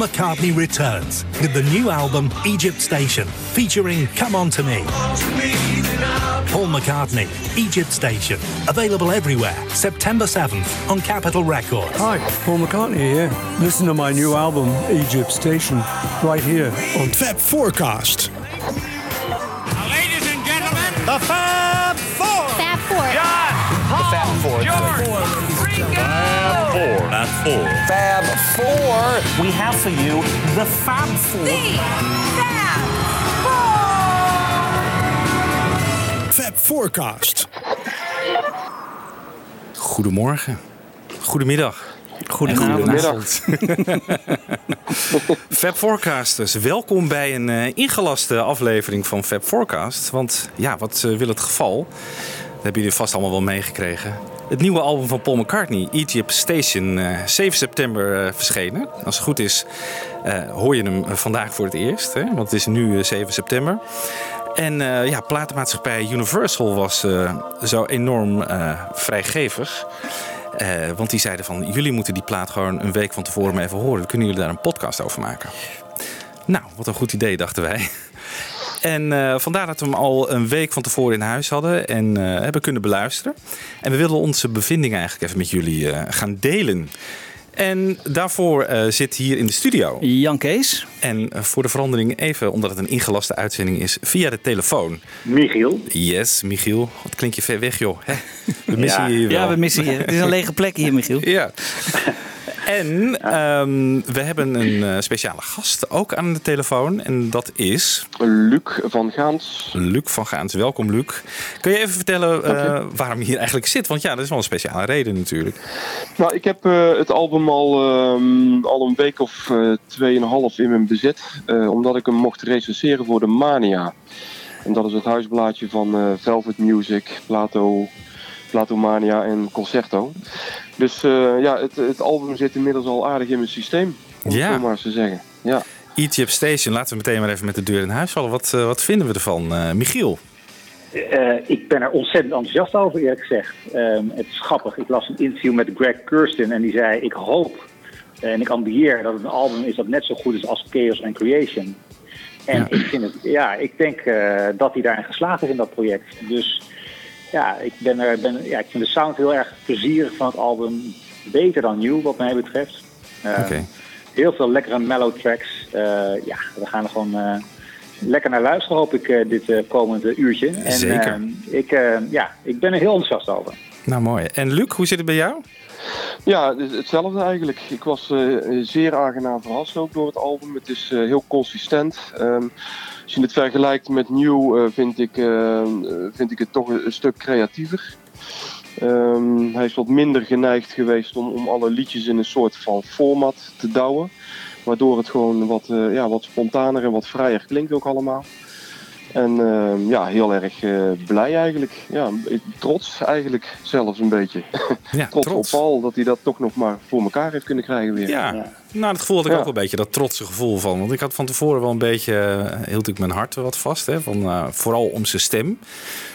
McCartney returns with the new album Egypt Station, featuring Come On To Me. Paul McCartney, Egypt Station, available everywhere, September 7th on Capitol Records. Hi, Paul McCartney here. Listen to my new album, Egypt Station, right here on Fab Forecast. Ladies and gentlemen, The Fab Four. Fab Four. John, Paul, Fab Four. George, Ringo. Fab Four. Fab Four. We have for you the Fab Four. Fab Forecast. Goedemorgen. Goedemiddag. Goedenavond. Fab Forecasters, welkom bij een eh, ingelaste aflevering van Fab Forecast. Want ja, wat eh, wil het geval? Dat hebben jullie vast allemaal wel meegekregen. Het nieuwe album van Paul McCartney, Egypt Station, eh, 7 september eh, verschenen. Als het goed is, eh, hoor je hem vandaag voor het eerst, hè? want het is nu eh, 7 september. En ja, platenmaatschappij Universal was zo enorm vrijgevig. Want die zeiden van, jullie moeten die plaat gewoon een week van tevoren even horen. Dan kunnen jullie daar een podcast over maken. Nou, wat een goed idee, dachten wij. En eh, vandaar dat we hem al een week van tevoren in huis hadden en eh, hebben kunnen beluisteren. En we wilden onze bevindingen eigenlijk even met jullie eh, gaan delen. En daarvoor eh, zit hier in de studio. Jan Kees. En voor de verandering even, omdat het een ingelaste uitzending is, via de telefoon. Michiel. Yes, Michiel. Wat klink je ver weg, joh. Hè? We missen Ja. je hier wel. Ja, we missen je. Het is een lege plek hier, Michiel. Ja. En ehm, we hebben een eh, speciale gast ook aan de telefoon. En dat is Luc van Gaans. Luc van Gaans. Welkom, Luc. Kun je even vertellen eh, waarom je hier eigenlijk zit? Want ja, dat is wel een speciale reden natuurlijk. Nou, ik heb eh, het album al, ehm, al een week of tweeënhalf in mijn bezit. omdat ik hem mocht recenseren voor de Mania. En dat is het huisblaadje van Velvet Music, Plato, Plato Mania en Concerto. Dus eh, ja, het, het album zit inmiddels al aardig in mijn systeem. Om Ja. het maar eens te zeggen. Ja. Egypt Station, laten we meteen maar even met de deur in huis vallen. Wat, eh, wat vinden we ervan? Eh, Michiel? Eh, ik ben er ontzettend enthousiast over, eerlijk gezegd. Ehm, het is grappig. Ik las een interview met Greg Kirsten en die zei: Ik hoop en ik ambieer dat het een album is dat net zo goed is als Chaos and Creation. En Ja. ik, vind het, ja, ik denk eh, dat hij daarin geslaagd is in dat project. Dus ja, ik, ben er, ben, ja, ik vind de sound heel erg plezierig van het album. Beter dan New, wat mij betreft. Oké. Heel veel lekkere mellow tracks. Eh, ja, we gaan er gewoon eh, lekker naar luisteren, hoop ik, eh, dit eh, komende uurtje. En, Zeker. ehm, ik, eh, ja, ik ben er heel enthousiast over. Nou, mooi. En Luc, hoe zit het bij jou? Ja, het- hetzelfde eigenlijk. Ik was eh, zeer aangenaam verrast ook door het album. Het is eh, heel consistent. Ehm, als je het vergelijkt met New, eh, vind, ik, vind ik het toch een, stuk creatiever. Ehm, hij is wat minder geneigd geweest om, om alle liedjes in een soort van format te douwen. Waardoor het gewoon wat, ja, wat spontaner en wat vrijer klinkt ook allemaal. En ehm, ja, heel erg eh, blij eigenlijk. Ja, trots eigenlijk zelfs een beetje Ja, trots, trots. op Paul dat hij dat toch nog maar voor elkaar heeft kunnen krijgen weer. Ja, Ja. nou dat gevoel had ik Ja. ook wel een beetje, dat trotse gevoel van. Want ik had van tevoren wel een beetje, eh, hield ik mijn hart wat vast. Hè, van, eh, vooral om zijn stem.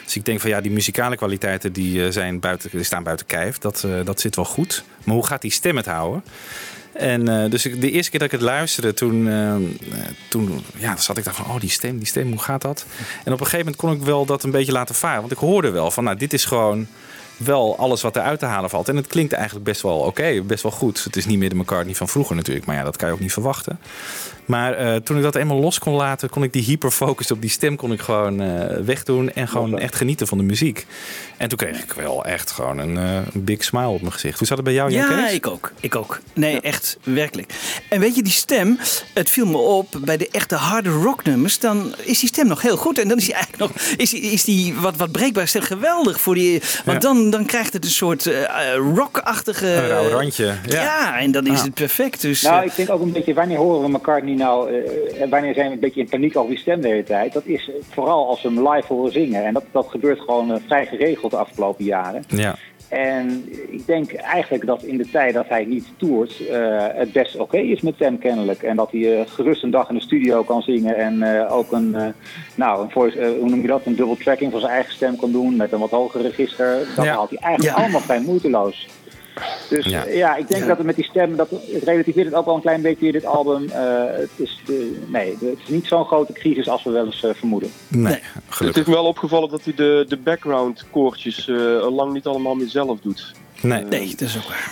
Dus ik denk van ja, die muzikale kwaliteiten die, eh, zijn buiten, die staan buiten kijf. Dat, eh, dat zit wel goed. Maar hoe gaat die stem het houden? En eh, dus ik, de eerste keer dat ik het luisterde, toen, eh, toen ja, zat ik daar van, oh die stem, die stem, hoe gaat dat? En op een gegeven moment kon ik wel dat een beetje laten varen. Want ik hoorde wel van, nou dit is gewoon wel alles wat eruit te halen valt. En het klinkt eigenlijk best wel oké, best wel goed. Het is niet meer de McCartney van vroeger natuurlijk, maar ja, dat kan je ook niet verwachten. Maar eh, toen ik dat eenmaal los kon laten, kon ik die hyperfocus op die stem kon ik gewoon eh, wegdoen en gewoon echt genieten van de muziek. En toen kreeg ik wel echt gewoon een, eh, big smile op mijn gezicht. Hoe zat het bij jou, Jan Ja, Kees? ik ook. Ik ook. Nee, echt, werkelijk. En weet je, die stem, het viel me op bij de echte harde rocknummers. Dan is die stem nog heel goed. En dan is die eigenlijk nog, is die, is die wat, wat breekbaar stem geweldig voor die. Want Ja. dan, dan krijgt het een soort rockachtige. Een rauw randje. Ja. Ja. en dan is Ah. het perfect. Dus, Nou, ik denk ook een beetje, wanneer horen we Nou, eh, en wanneer zijn we een beetje in paniek over die stem de hele tijd? Dat is vooral als we hem live horen zingen. En dat, dat gebeurt gewoon eh, vrij geregeld de afgelopen jaren. Ja. En ik denk eigenlijk dat in de tijd dat hij niet toert, eh, het best oké is met hem kennelijk. En dat hij gerust een dag in de studio kan zingen en ook een, nou, een voice, hoe noem je dat, een double tracking van zijn eigen stem kan doen met een wat hoger register. Dat Ja. haalt hij eigenlijk Ja. allemaal vrij moeiteloos. Dus Ja. ja, ik denk Ja. dat het met die stem, dat het relativeert het ook wel een klein beetje dit album. Eh, het, is de, nee, het is niet zo'n grote crisis als we wel eens eh, vermoeden. Nee, Het gelukkig. is me wel opgevallen dat hij de, de background koortjes eh, lang niet allemaal meer zelf doet. Nee, Nee, dat is ook waar.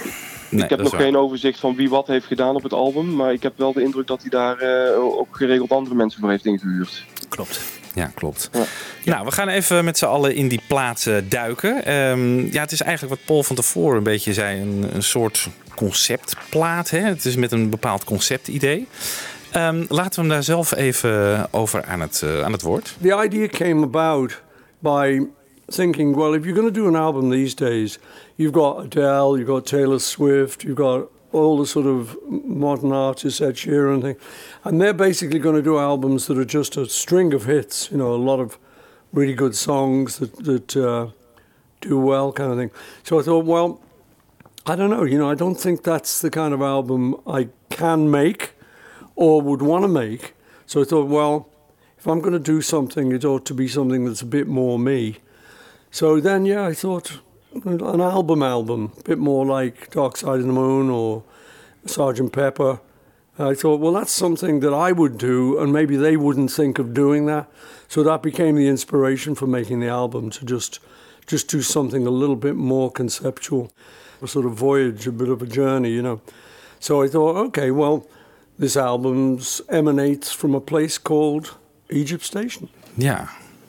nee, ik heb is nog geen overzicht van wie wat heeft gedaan op het album. Maar ik heb wel de indruk dat hij daar eh, ook geregeld andere mensen voor heeft ingehuurd. Klopt. Ja, klopt. Ja. Nou, we gaan even met z'n allen in die plaat eh, duiken. Ehm, ja, het is eigenlijk wat Paul van tevoren een beetje zei, een, een soort conceptplaat. Hè? Het is met een bepaald conceptidee. Ehm, laten we hem daar zelf even over aan het, eh, aan het woord. The idea came about by thinking, well, if you're going to do an album these days, you've got Adele, you've got Taylor Swift, you've got all the sort of modern artists, Ed Sheeran thing, and they're basically going to do albums that are just a string of hits, you know, a lot of really good songs that that uh, do well, kind of thing. So I thought, well, I don't know, you know, I don't think that's the kind of album I can make or would want to make. So I thought, well, if I'm going to do something, it ought to be something that's a bit more me. So then, yeah, I thought an album album, a bit more like Dark Side of the Moon or Sergeant Pepper. I thought, well, that's something that I would do, and maybe they wouldn't think of doing that. So that became the inspiration for making the album to just just do something a little bit more conceptual, a sort of voyage, a bit of a journey, you know. So I thought, okay, well, this album emanates from a place called Egypt Station. Ja,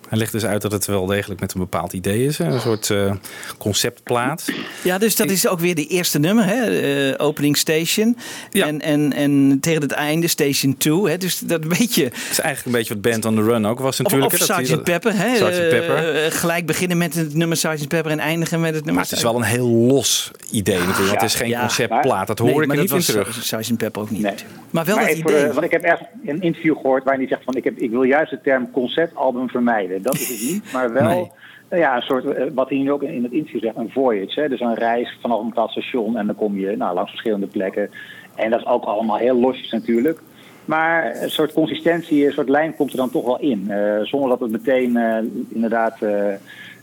hij legt dus uit dat het wel degelijk met een bepaald idee is. Een soort eh, conceptplaat. Ja, dus dat is ook weer de eerste nummer, hè? eh, opening station. Ja. En, en, en tegen het einde station 2. Hè? Dus dat weet je. Het is eigenlijk een beetje wat Band on the Run ook was Of, natuurlijk. of dat- Sergeant dat- Pepper. Hè? Eh, Pepper. gelijk beginnen met het nummer Sergeant Pepper en eindigen met het nummer. Maar het is wel een heel los idee natuurlijk. Want het is geen ja. conceptplaat. Dat hoor Nee, ik maar er dat niet in was terug. Sergeant Pepper ook niet. Nee. natuurlijk. Maar wel Maar dat idee. de- want ik heb ergens een interview gehoord waarin hij zegt van ik, heb, ik wil juist de term conceptalbum vermijden. Dat is het niet, maar wel Nee. nou ja, een soort, eh, wat hij nu ook in het interview zegt, een voyage. Hè? Dus een reis vanaf een bepaald station en dan kom je nou, langs verschillende plekken. En dat is ook allemaal heel losjes natuurlijk. Maar een soort consistentie, een soort lijn komt er dan toch wel in. Eh, zonder dat het meteen eh, inderdaad, eh,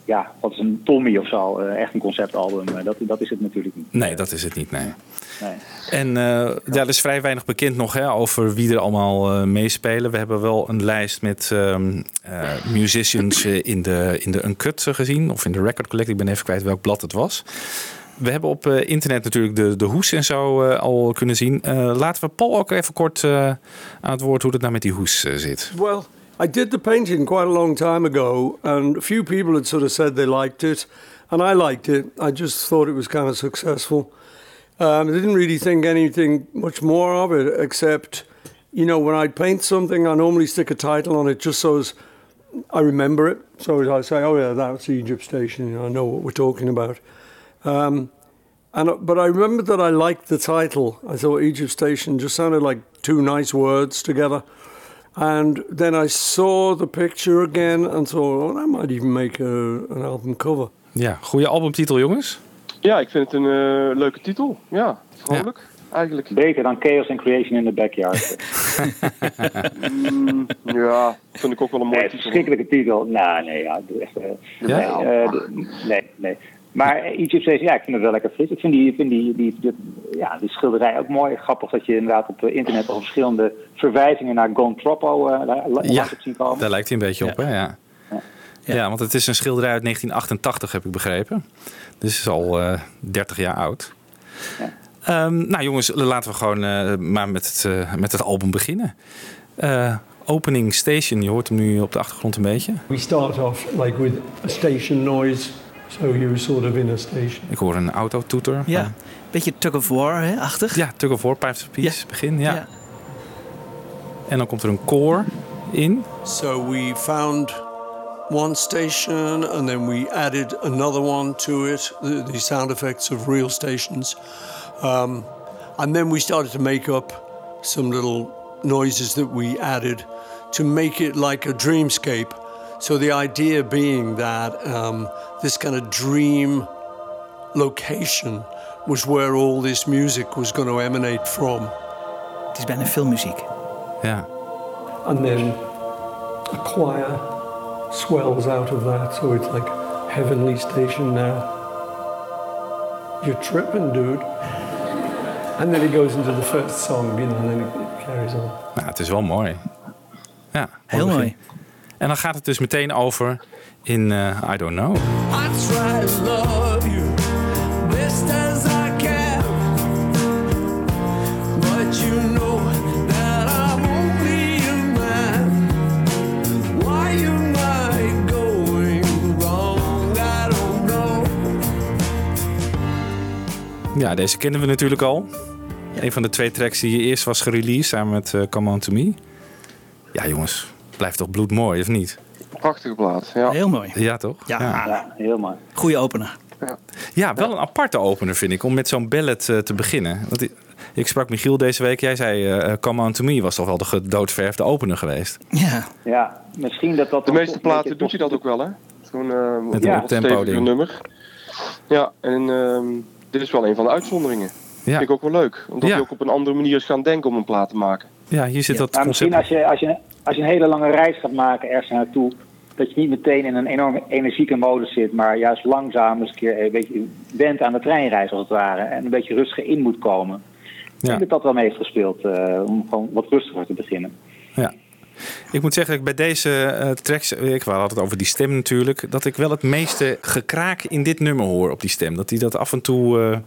ja, wat is een Tommy of zo, eh, echt een conceptalbum. Eh, dat, dat is het natuurlijk niet. Nee, dat is het niet, nee. Nee. En eh, ja, er is vrij weinig bekend nog hè, over wie er allemaal eh, meespelen. We hebben wel een lijst met ehm, eh, musicians in de, in de Uncut gezien. Of in de Record Collect. Ik ben even kwijt welk blad het was. We hebben op eh, internet natuurlijk de, de hoes en zo eh, al kunnen zien. Eh, laten we Paul ook even kort eh, aan het woord hoe het nou met die hoes zit. Well, I did the painting quite a long time ago, and a few people had sort of said they liked it, and I liked it. I just thought it was kind of successful. Um, I didn't really think anything much more of it, except, you know, when I paint something, I normally stick a title on it just so as I remember it. So I say, oh yeah, that's Egypt Station. You know, I know what we're talking about. Um, and uh, but I remembered that I liked the title. I thought Egypt Station just sounded like two nice words together. And then I saw the picture again and thought, oh, that might even make a, an album cover. Ja, goede albumtitel jongens. Ja, ik vind het een eh, leuke titel. Ja, vrolijk eigenlijk. Beter dan Chaos and Creation in the Backyard. Mm, ja, vind ik ook wel een mooie Nee, titel. verschrikkelijke titel. Nou, nee, ja. Echt, eh, Ja? nee, eh, de- nee, nee. Maar Egypt Station, ja, ik vind het wel lekker fris. Ik vind die, vind die, die, die- ja, die schilderij ook mooi. Grappig dat je inderdaad op eh, internet al verschillende verwijzingen naar Gon Troppo eh, Ja, hebt zien komen. Daar lijkt hij een beetje op, hè? Ja. Ja. want het is een schilderij uit 1988, heb ik begrepen. Dus het is al eh 30 jaar oud. Ehm, nou jongens, laten we gewoon eh, maar met het, met het album beginnen. Eh, opening Station, je hoort hem nu op de achtergrond een beetje. We start off like with a station noise, so you're sort of in a station. Ik hoor een autotoeter. Ja, beetje tug of war, hè, achtig. Ja, Tug of War, Pipes of Peace, Ja. begin. Ja. Ja. En dan komt er een koor in. So we found one station and then we added another one to it, the, the sound effects of real stations. Um, and then we started to make up some little noises that we added to make it like a dreamscape. So the idea being that um, this kind of dream location was where all this music was going to emanate from. Het is bijna filmmuziek. Ja. and then a choir swells out of that, so it's like heavenly station now. you're tripping, dude. And then he goes into the first song, you know, and then it carries on. Nou, het is wel mooi. Ja, Heel mooi. En dan gaat het dus meteen over in eh, I Don't Know. I try to love you best as I can, but you know that I'm only a man. Why am I going wrong? I don't know. Ja, deze kennen we natuurlijk al. Een van de twee tracks die eerst was gereleased samen met eh, Come On To Me. Ja jongens, blijft toch bloedmooi of niet? Prachtige plaat. Ja. Heel mooi. Ja toch? Ja. Ja, heel mooi. Goeie opener. Ja, wel een aparte opener vind ik om met zo'n ballad eh, te beginnen. Want ik, ik sprak Michiel deze week. Jij zei eh, Come On To Me was toch wel de gedoodverfde opener geweest. Ja. Ja, misschien dat dat... De meeste platen doet hij dat ook wel, hè? Gewoon eh Met steviger ding. nummer. Ja, en ehm, dit is wel een van de uitzonderingen. Ja. Vind ik ook wel leuk. Omdat Ja. je ook op een andere manier is gaan denken om een plaat te maken. Ja, hier zit dat Maar misschien concept. als je, als, je, als je een hele lange reis gaat maken ergens naartoe, dat je niet meteen in een enorme energieke modus zit, maar juist langzaam eens een keer een beetje went aan de treinreis als het ware. En een beetje rustig in moet komen. Ik denk dat dat wel mee heeft gespeeld eh, om gewoon wat rustiger te beginnen. Ja. Ik moet zeggen dat ik bij deze eh, tracks, ik had het over die stem natuurlijk, dat ik wel het meeste gekraak in dit nummer hoor op die stem. Dat hij dat af en toe. eh,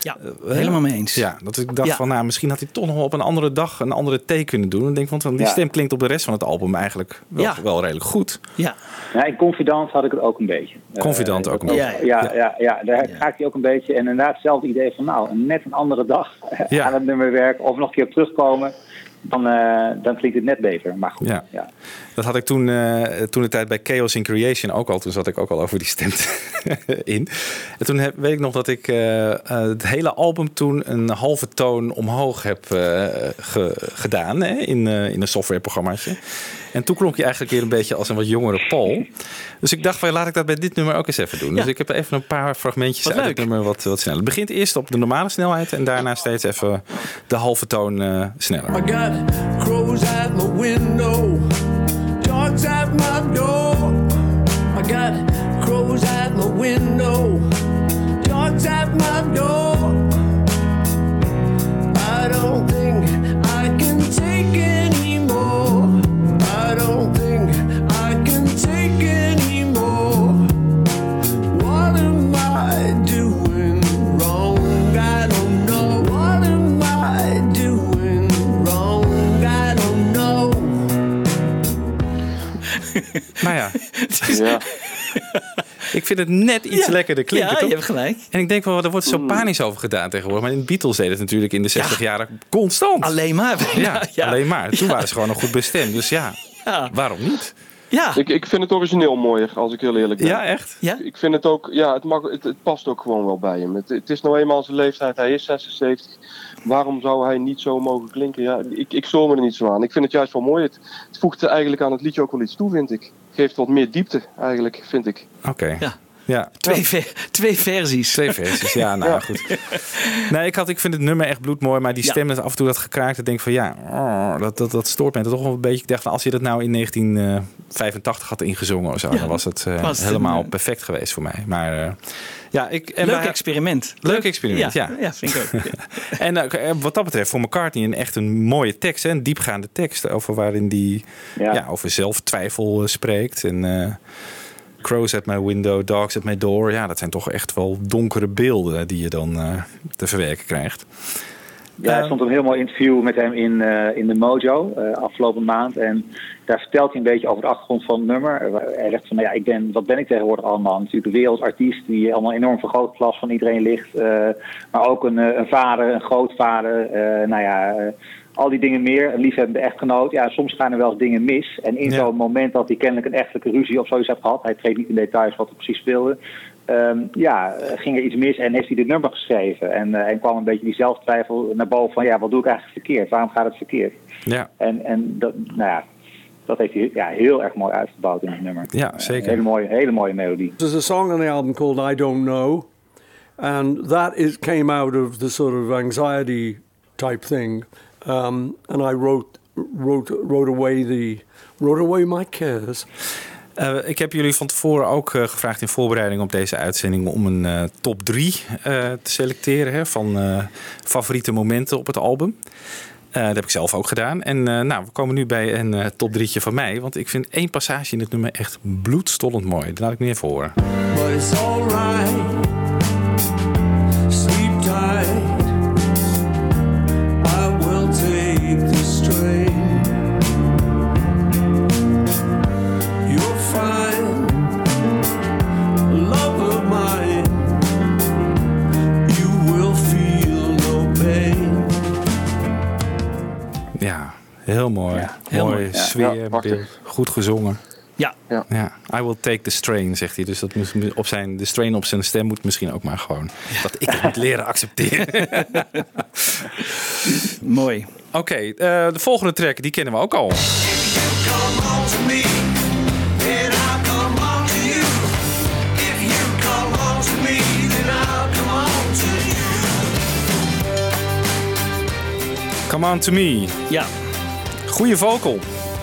Ja, eh, helemaal mee eens. Ja, dat ik dacht Ja. van, nou, misschien had hij toch nog op een andere dag een andere take kunnen doen. Ik denk, want die Ja. stem klinkt op de rest van het album eigenlijk wel, Ja. wel redelijk goed. Ja. Ja, in Confidant had ik het ook een beetje. Confidant Eh, ook dat- nog. Ja, Ja, ja, ja, daar raakt hij ook een beetje. En inderdaad hetzelfde idee van, nou, net een andere dag Ja. aan het nummer werken. Of nog een keer op terugkomen. Dan, eh, dan klinkt het net beter. Maar goed, Ja. Dat had ik toen, eh, toen de tijd bij Chaos in Creation ook al. Toen zat ik ook al over die stem in. En toen heb, weet ik nog dat ik eh, eh, het hele album toen een halve toon omhoog heb eh, ge- gedaan. Hè, in, eh, in een softwareprogrammaatje. En toen klonk je eigenlijk weer een beetje als een wat jongere Paul. Dus ik dacht van laat ik dat bij dit nummer ook eens even doen. Ja. Dus ik heb even een paar fragmentjes Wat uit leuk. het nummer wat, wat sneller. Het begint eerst op de normale snelheid. En daarna steeds even de halve toon eh, sneller. I got crows at my window, dogs at my door. I got crows at my window, dogs at my door. Ik vind het net iets Ja. lekkerder klinken, Ja, toch? je hebt gelijk. En ik denk wel, er wordt zo Mm. panisch over gedaan tegenwoordig. Maar in Beatles deden het natuurlijk in de 60 jaren constant. Alleen maar. Ja, ja. alleen maar. Toen Ja. waren ze gewoon nog goed bestemd. Dus ja, Ja. waarom niet? Ja. Ik, ik vind het origineel mooier, als ik heel eerlijk ben. Ja, echt? Ja? Ik vind het ook, ja, het, mag, het, het past ook gewoon wel bij hem. Het, het is nou eenmaal zijn leeftijd, hij is 76. Waarom zou hij niet zo mogen klinken? Ja, ik, ik me er niet zo aan. Ik vind het juist wel mooi. Het, het voegt er eigenlijk aan het liedje ook wel iets toe, vind ik. Geeft wat meer diepte, eigenlijk, vind ik. Oké. Ja. Ja. Twee, ver- twee versies. Twee versies, ja, nou Ja. goed. Nee, ik, had, ik vind het nummer echt bloedmooi, maar die Ja. stem, dat af en toe dat gekraakt, ik denk van ja, oh, dat, dat, dat stoort mij toch wel een beetje. Ik dacht van als je dat nou in 1985 had ingezongen of zo, Ja, dan was het eh, helemaal een, eh, perfect geweest voor mij. Maar eh, ja, ik... En Leuk wij- experiment. Leuk experiment, ja. Ja, vind ik ook. En eh, wat dat betreft voor McCartney een echt een mooie tekst, hè? een diepgaande tekst over waarin die Ja. ja. over zelftwijfel eh, spreekt. En eh, crows at my window, dogs at my door. Ja, dat zijn toch echt wel donkere beelden die je dan eh, te verwerken krijgt. Ja, er Ehm, stond een heel mooi interview met hem in, eh, in de Mojo eh, afgelopen maand. En daar vertelt hij een beetje over de achtergrond van het nummer. Eh, Hij zegt van, nou ja, ik ben, wat ben ik tegenwoordig allemaal? Natuurlijk een wereldartiest die allemaal enorm vergrootglas van iedereen ligt. eh, maar ook een, eh, een vader, een grootvader. eh, nou ja, eh, al die dingen meer. Een liefhebbende echtgenoot. Ja, soms gaan er wel eens dingen mis. En in Ja. zo'n moment dat hij kennelijk een echtelijke ruzie of zoiets heeft gehad. Hij treedt niet in details wat er precies speelde. Ehm, ja, eh, ging er iets mis en heeft hij dit nummer geschreven. En, eh, en kwam een beetje die zelftwijfel naar boven van... ja, wat doe ik eigenlijk verkeerd? Waarom gaat het verkeerd? Ja, En, en dat, nou ja, dat heeft hij ja, heel erg mooi uitgebouwd in het nummer. ja Een zeker. hele mooie, hele mooie melodie. There's a song on the album called I Don't Know, and that is, came out of the sort of anxiety type thing. Um, and I wrote, wrote, wrote away the, wrote away my cares. Eh, ik heb jullie van tevoren ook eh, gevraagd in voorbereiding op deze uitzending om een eh, top 3 te selecteren hè, van favoriete momenten op het album. Dat heb ik zelf ook gedaan. En nou, we komen nu bij een top drietje van mij. Want ik vind één passage in het nummer echt bloedstollend mooi. Dat laat ik nu even horen. Prachtig. goed gezongen. Ja. Ja. Ja, I will take the strain, zegt hij. Dus dat moet op zijn, de strain op zijn stem moet misschien ook maar gewoon. Dat ik het moet leren accepteren. Mooi. Oké, eh, de volgende track, die kennen we ook al. Come on to me, then I'll come on to you. If you come on to me, then I'll come on to you. Come on to me. Ja. Goeie vocal.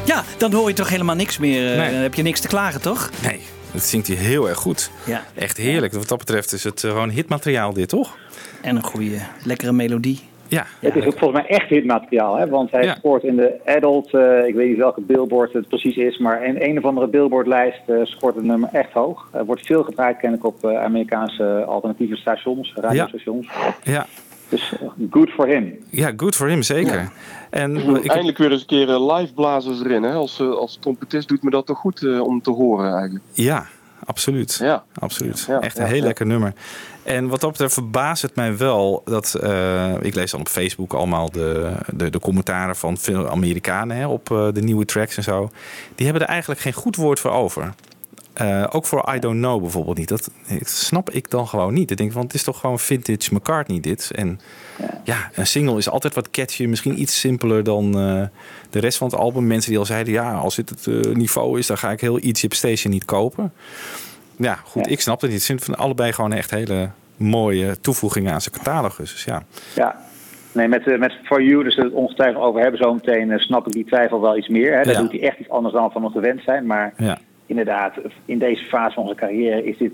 Ja, dan hoor je toch helemaal niks meer. eh, Nee. Dan heb je niks te klagen, toch? Nee, dat zingt hij heel erg goed. Ja. Echt heerlijk. Wat dat betreft is het eh, gewoon hitmateriaal dit, toch? En een goede, lekkere melodie. Ja. Het is ook volgens mij echt hitmateriaal, hè? want hij Ja. scoort in de adult, eh, ik weet niet welke billboard het precies is, maar in een of andere billboardlijst scoort het nummer echt hoog. Er wordt veel gebruikt, ken ik, op eh, Amerikaanse alternatieve stations, radiostations. Ja. Dus good for him. Ja, good for him, zeker. En ik Eindelijk weer eens een keer eh, live blazers erin. Hè? Als, eh, als trompetist doet me dat toch goed eh, om te horen eigenlijk. Ja, absoluut. Ja. absoluut. Ja, Echt een ja, heel ja. lekker nummer. En wat dat betreft verbaast het mij wel dat... eh, ik lees dan op Facebook allemaal de, de, de commentaren van veel Amerikanen hè, op de nieuwe tracks en zo. Die hebben er eigenlijk geen goed woord voor over. Eh, ook voor I Don't Know bijvoorbeeld niet. Dat snap ik dan gewoon niet. Ik denk, want het is toch gewoon vintage McCartney dit. En ja, een single is altijd wat catchy. Misschien iets simpeler dan eh, de rest van het album. Mensen die al zeiden, ja, als dit het eh, niveau is... dan ga ik heel Egypt Station niet kopen. Ja, goed, ik snap het niet. Ik vind van allebei gewoon echt hele mooie toevoegingen aan zijn catalogus. Dus ja, Ja. Nee, met, met For You, dus het ongetwijfeld over hebben zo meteen, eh, snap ik die twijfel wel iets meer. Hè? Ja. doet hij echt iets anders dan van ons gewend zijn. Maar ja. Inderdaad, in deze fase van onze carrière is dit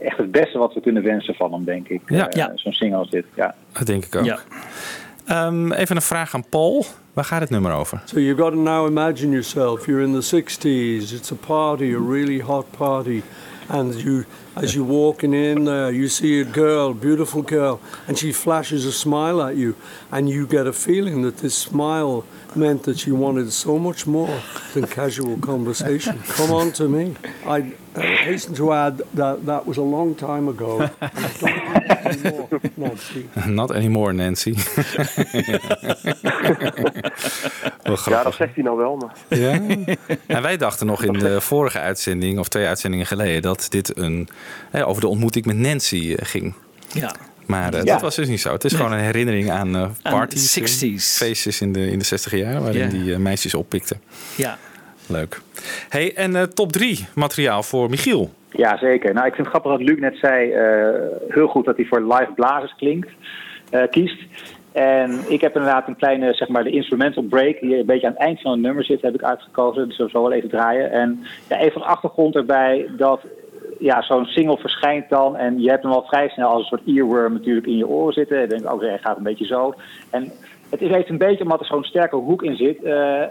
echt het beste wat we kunnen wensen van hem, denk ik. Ja. Eh, Ja. Zo'n single als dit, ja. dat denk ik ook. Ja. Ehm, even een vraag aan Paul. Waar gaat het nummer over? So you've got to now imagine yourself. You're in the 60s. It's a party, a really hot party. And you, as you're walking in there, you see a girl, beautiful girl, and she flashes a smile at you. And you get a feeling that this smile meant that she wanted so much more than casual conversation. Come on to me. I hasten to add that that was a long time ago. Anymore, Nancy. Not anymore, Nancy. Wel Ja, dat zegt hij nou wel. Maar... Ja. En wij dachten nog in de vorige uitzending, of twee uitzendingen geleden, dat dit een, eh, over de ontmoeting met Nancy eh, ging. Ja. Maar eh, Ja. dat was dus niet zo. Het is gewoon een herinnering aan Aan parties, de 60s. feestjes in de, in de 60 jaar, waarin die meisjes oppikten. Ja. Leuk. Hey, en eh, top 3 materiaal voor Michiel. Ja, zeker. Nou, ik vind het grappig wat Luc net zei. eh, heel goed dat hij voor live blazers klinkt, eh, kiest. En ik heb inderdaad een kleine, zeg maar, de instrumental break, die een beetje aan het eind van het nummer zit, heb ik uitgekozen. Dus we zullen wel even draaien. En ja, even een achtergrond erbij dat ja, zo'n single verschijnt dan. En je hebt hem al vrij snel als een soort earworm natuurlijk in je oren zitten. Ik denk, ook hij gaat een beetje zo. En het heeft een beetje, omdat er zo'n sterke hoek in zit. eh,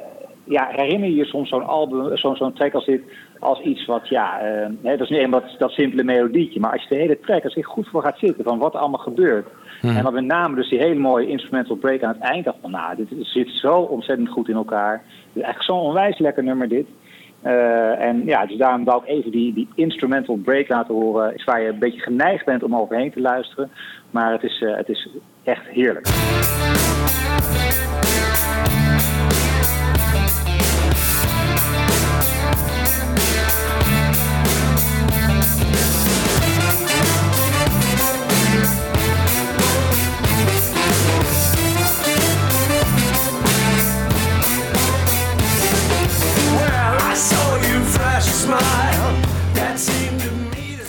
ja, herinner je je soms zo'n album, zo'n zo'n track als dit, als iets wat, ja, eh, hè, dat is niet eenmaal dat, dat simpele melodietje. Maar als je de hele track er zich goed voor gaat zitten, van wat er allemaal gebeurt. En dan met name dus die hele mooie instrumental break aan het eind. dacht van, nou, dit zit zo ontzettend goed in elkaar. Het is eigenlijk zo'n onwijs lekker nummer dit. Eh, en ja, dus daarom wou ik even die, die instrumental break laten horen. Is waar je een beetje geneigd bent om overheen te luisteren. Maar het is, eh, het is echt heerlijk.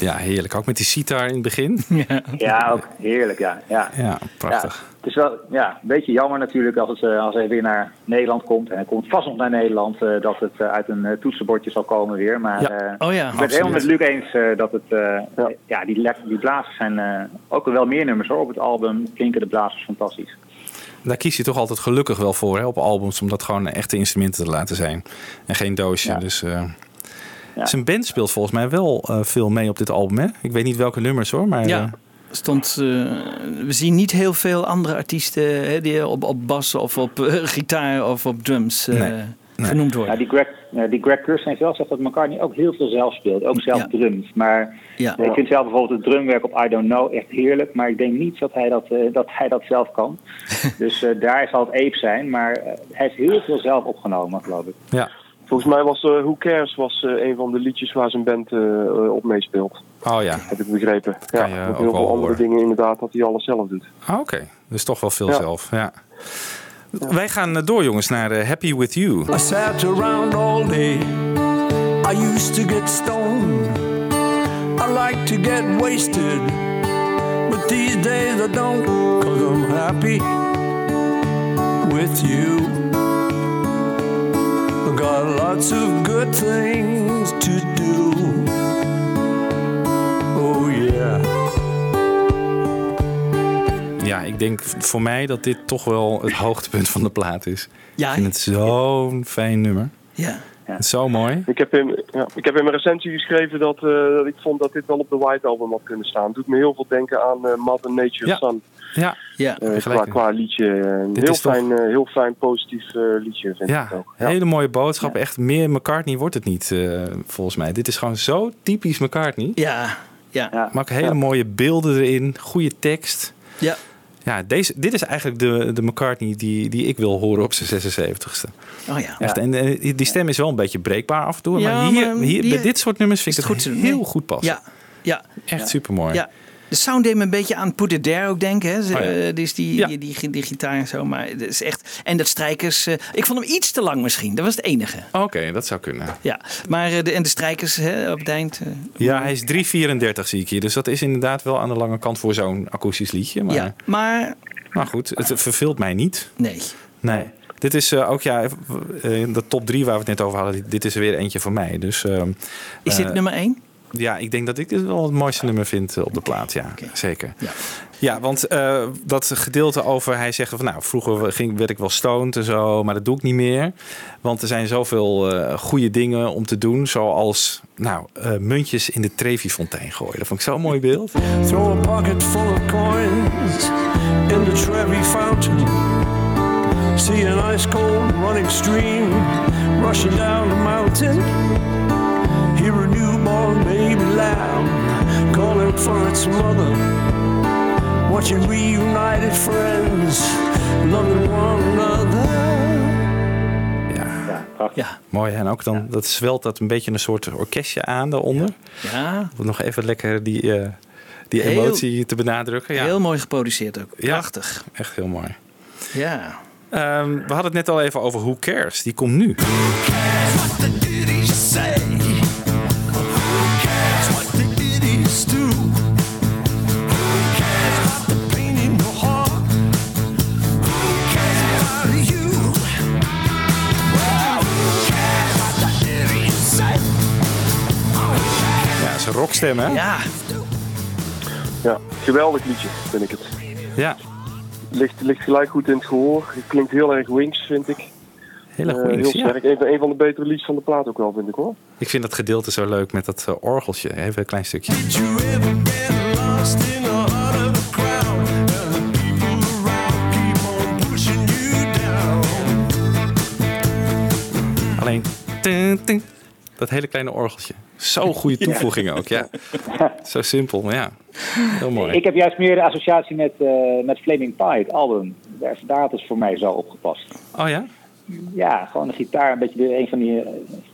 Ja, heerlijk. Ook met die sitar in het begin. Ja, ook heerlijk, ja. ja. Ja, prachtig. Ja, het is wel ja, een beetje jammer natuurlijk als, het, eh, als hij weer naar Nederland komt. En hij komt vast nog naar Nederland, eh, dat het eh, uit een toetsenbordje zal komen weer. Maar Ja. eh, Oh ja, ik ben het helemaal met. Luc eens eh, dat het... eh, ja. die, die blazers zijn eh, ook wel meer nummers hoor. Op het album klinken de blazers fantastisch. Daar kies je toch altijd gelukkig wel voor hè, op albums. Om dat gewoon echte instrumenten te laten zijn. En geen doosje. Ja. Dus, eh, Zijn band speelt volgens mij wel eh, veel mee op dit album. Hè? Ik weet niet welke nummers hoor. Maar, Ja. eh, Stond, eh, we zien niet heel veel andere artiesten hè, die op, op bas of op eh, gitaar of op drums eh, Nee, nee. genoemd worden. Ja, die Greg, eh, die Greg Kirsten heeft wel gezegd dat McCartney ook heel veel zelf speelt. Ook zelf Ja. drumt. Maar Ja. ik vind zelf bijvoorbeeld het drumwerk op I Don't Know echt heerlijk. Maar ik denk niet dat hij dat, eh, dat, hij dat zelf kan. dus eh, daar zal het Ape zijn. Maar hij heeft heel veel zelf opgenomen, geloof ik. ja. Volgens mij was Who Cares was, eh, een van de liedjes waar zijn band op meespeelt. Oh ja. Heb ik begrepen. Ja, je met ook heel veel andere horen. dingen inderdaad dat hij alles zelf doet. Ah, Oké, dus toch wel veel Ja. zelf. Ja. Wij gaan eh, door jongens naar eh, Happy With You. I sat around all day. I used to get stoned. I like to get wasted. But these days I don't, cause I'm happy with you. I got lots of good things to do. Ja, ik denk voor mij dat dit toch wel het hoogtepunt van de plaat is. Ja, ik vind het zo'n fijn nummer. Ja. Zo mooi. Ik heb, in, ja, ik heb in mijn recensie geschreven dat, eh, dat ik vond dat dit wel op de White Album had kunnen staan. Het doet me heel veel denken aan eh, Mother Nature Ja. Sun. Ja, ja. Eh, qua, liedje. Een heel toch- fijn, eh, heel fijn positief liedje vind ik ook. hele mooie boodschap. Echt meer McCartney wordt het niet, eh, volgens mij. Dit is gewoon zo typisch McCartney. Ja, ja, Ja. Maar ook hele mooie beelden erin, goede tekst. ja. Ja, deze, dit is eigenlijk de, de McCartney die, die ik wil horen op zijn 76ste. Oh ja. Echt, en eh, die stem is wel een beetje breekbaar af en toe. Ja, maar hier, maar hier, die- bij dit soort nummers vind ik het goed heel Nee. goed passen. Ja, ja, Echt supermooi. ja. De sound deed me een beetje aan Put It There ook denken. Hè. Oh ja. dus die, Ja. die, die, die gitaar en zo. Maar het is echt... En dat strijkers... eh, ik vond hem iets te lang misschien. Dat was het enige. Oké, dat zou kunnen. Ja. Maar eh, de, en de strijkers hè, op het eind... Ja, hij is 3,34 zie ik hier. Dus dat is inderdaad wel aan de lange kant voor zo'n akoestisch liedje. Maar, ja, maar... maar goed, het verveelt mij niet. Nee. Nee. Dit is ook, ja, eh, de top 3 waar we het net over hadden. Dit is er weer eentje voor mij. Dus, ehm, Is dit nummer één? Ja, ik denk dat ik dit wel het mooiste nummer vind eh, op de plaat. Ja, zeker. Ja. Ja, want eh, dat gedeelte over, hij zegt van nou, vroeger ging, werd ik wel stoned en zo, maar dat doe ik niet meer. Want er zijn zoveel eh goede dingen om te doen, zoals nou, eh, muntjes in de Trevi-fontein gooien. Dat vond ik zo'n mooi beeld. Throw a pocket full of coins in the Trevi fountain. See an ice cold running stream rushing down the mountain. Hear a newborn baby lamb calling for its mother. Watching reunited friends loving one another. Ja, mooi. En ook dan, dat zwelt dat een beetje een soort orkestje aan daaronder. Ja. Om nog even lekker die, eh, die Heel- emotie te benadrukken. Ja, Heel mooi geproduceerd ook. Ja. Prachtig. echt heel mooi. Ja. Ehm, we hadden het net al even over Who Cares. Die komt nu. Ja, dat is een rockstem, hè? Ja. Ja, geweldig liedje vind ik het. Ja, Ligt, ligt gelijk goed in het gehoor. Het klinkt heel erg Wings, vind ik. hele Eh, goed. heel sterk. Een, van- een van de betere liedjes van de plaat ook wel, vind ik hoor. Ik vind dat gedeelte zo leuk met dat eh, orgeltje. Even een klein stukje. Alleen dat hele kleine orgeltje. Zo'n goede toevoeging ook, ja. Zo simpel, maar ja. Heel mooi. Ik heb juist meer de associatie met, eh, met Flaming Pie, het album. Daar, daar had het voor mij zo opgepast. Oh ja? Ja, gewoon de gitaar, een beetje de, een van die eh,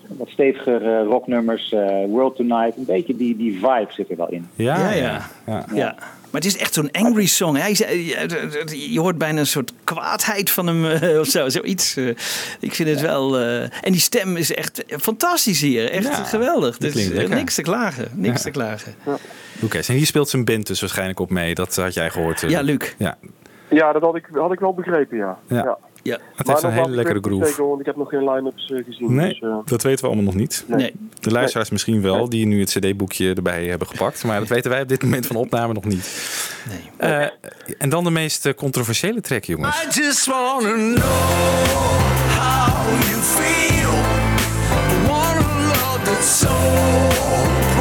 wat steviger rocknummers, eh, World Tonight. Een beetje die, die vibe zit er wel in. Ja, Ja, ja. ja. Maar het is echt zo'n angry song. Hij je- je hoort bijna een soort kwaadheid van hem eh, of zo. Zoiets. eh. ik vind het wel... eh, en die stem is echt fantastisch hier. Echt Ja, geweldig. Dus niks te klagen. Niks Ja. te klagen. Oké, en hier speelt zijn band dus waarschijnlijk op mee. Dat had jij gehoord. eh, Ja, Luc. Ja, Ja, dat had ik, had ik wel begrepen, ja. Ja. Ja. Het heeft een hele lekkere groove. Zeker, want ik heb nog geen line-ups eh, gezien. Nee, Dus, eh, dat weten we allemaal nog niet. Nee. De luisteraars misschien wel, die nu het cd-boekje erbij hebben gepakt. Maar dat weten wij op dit moment van opname nog niet. Eh, en dan de meest controversiële track, jongens. I just wanna know how you feel. I want a love that's so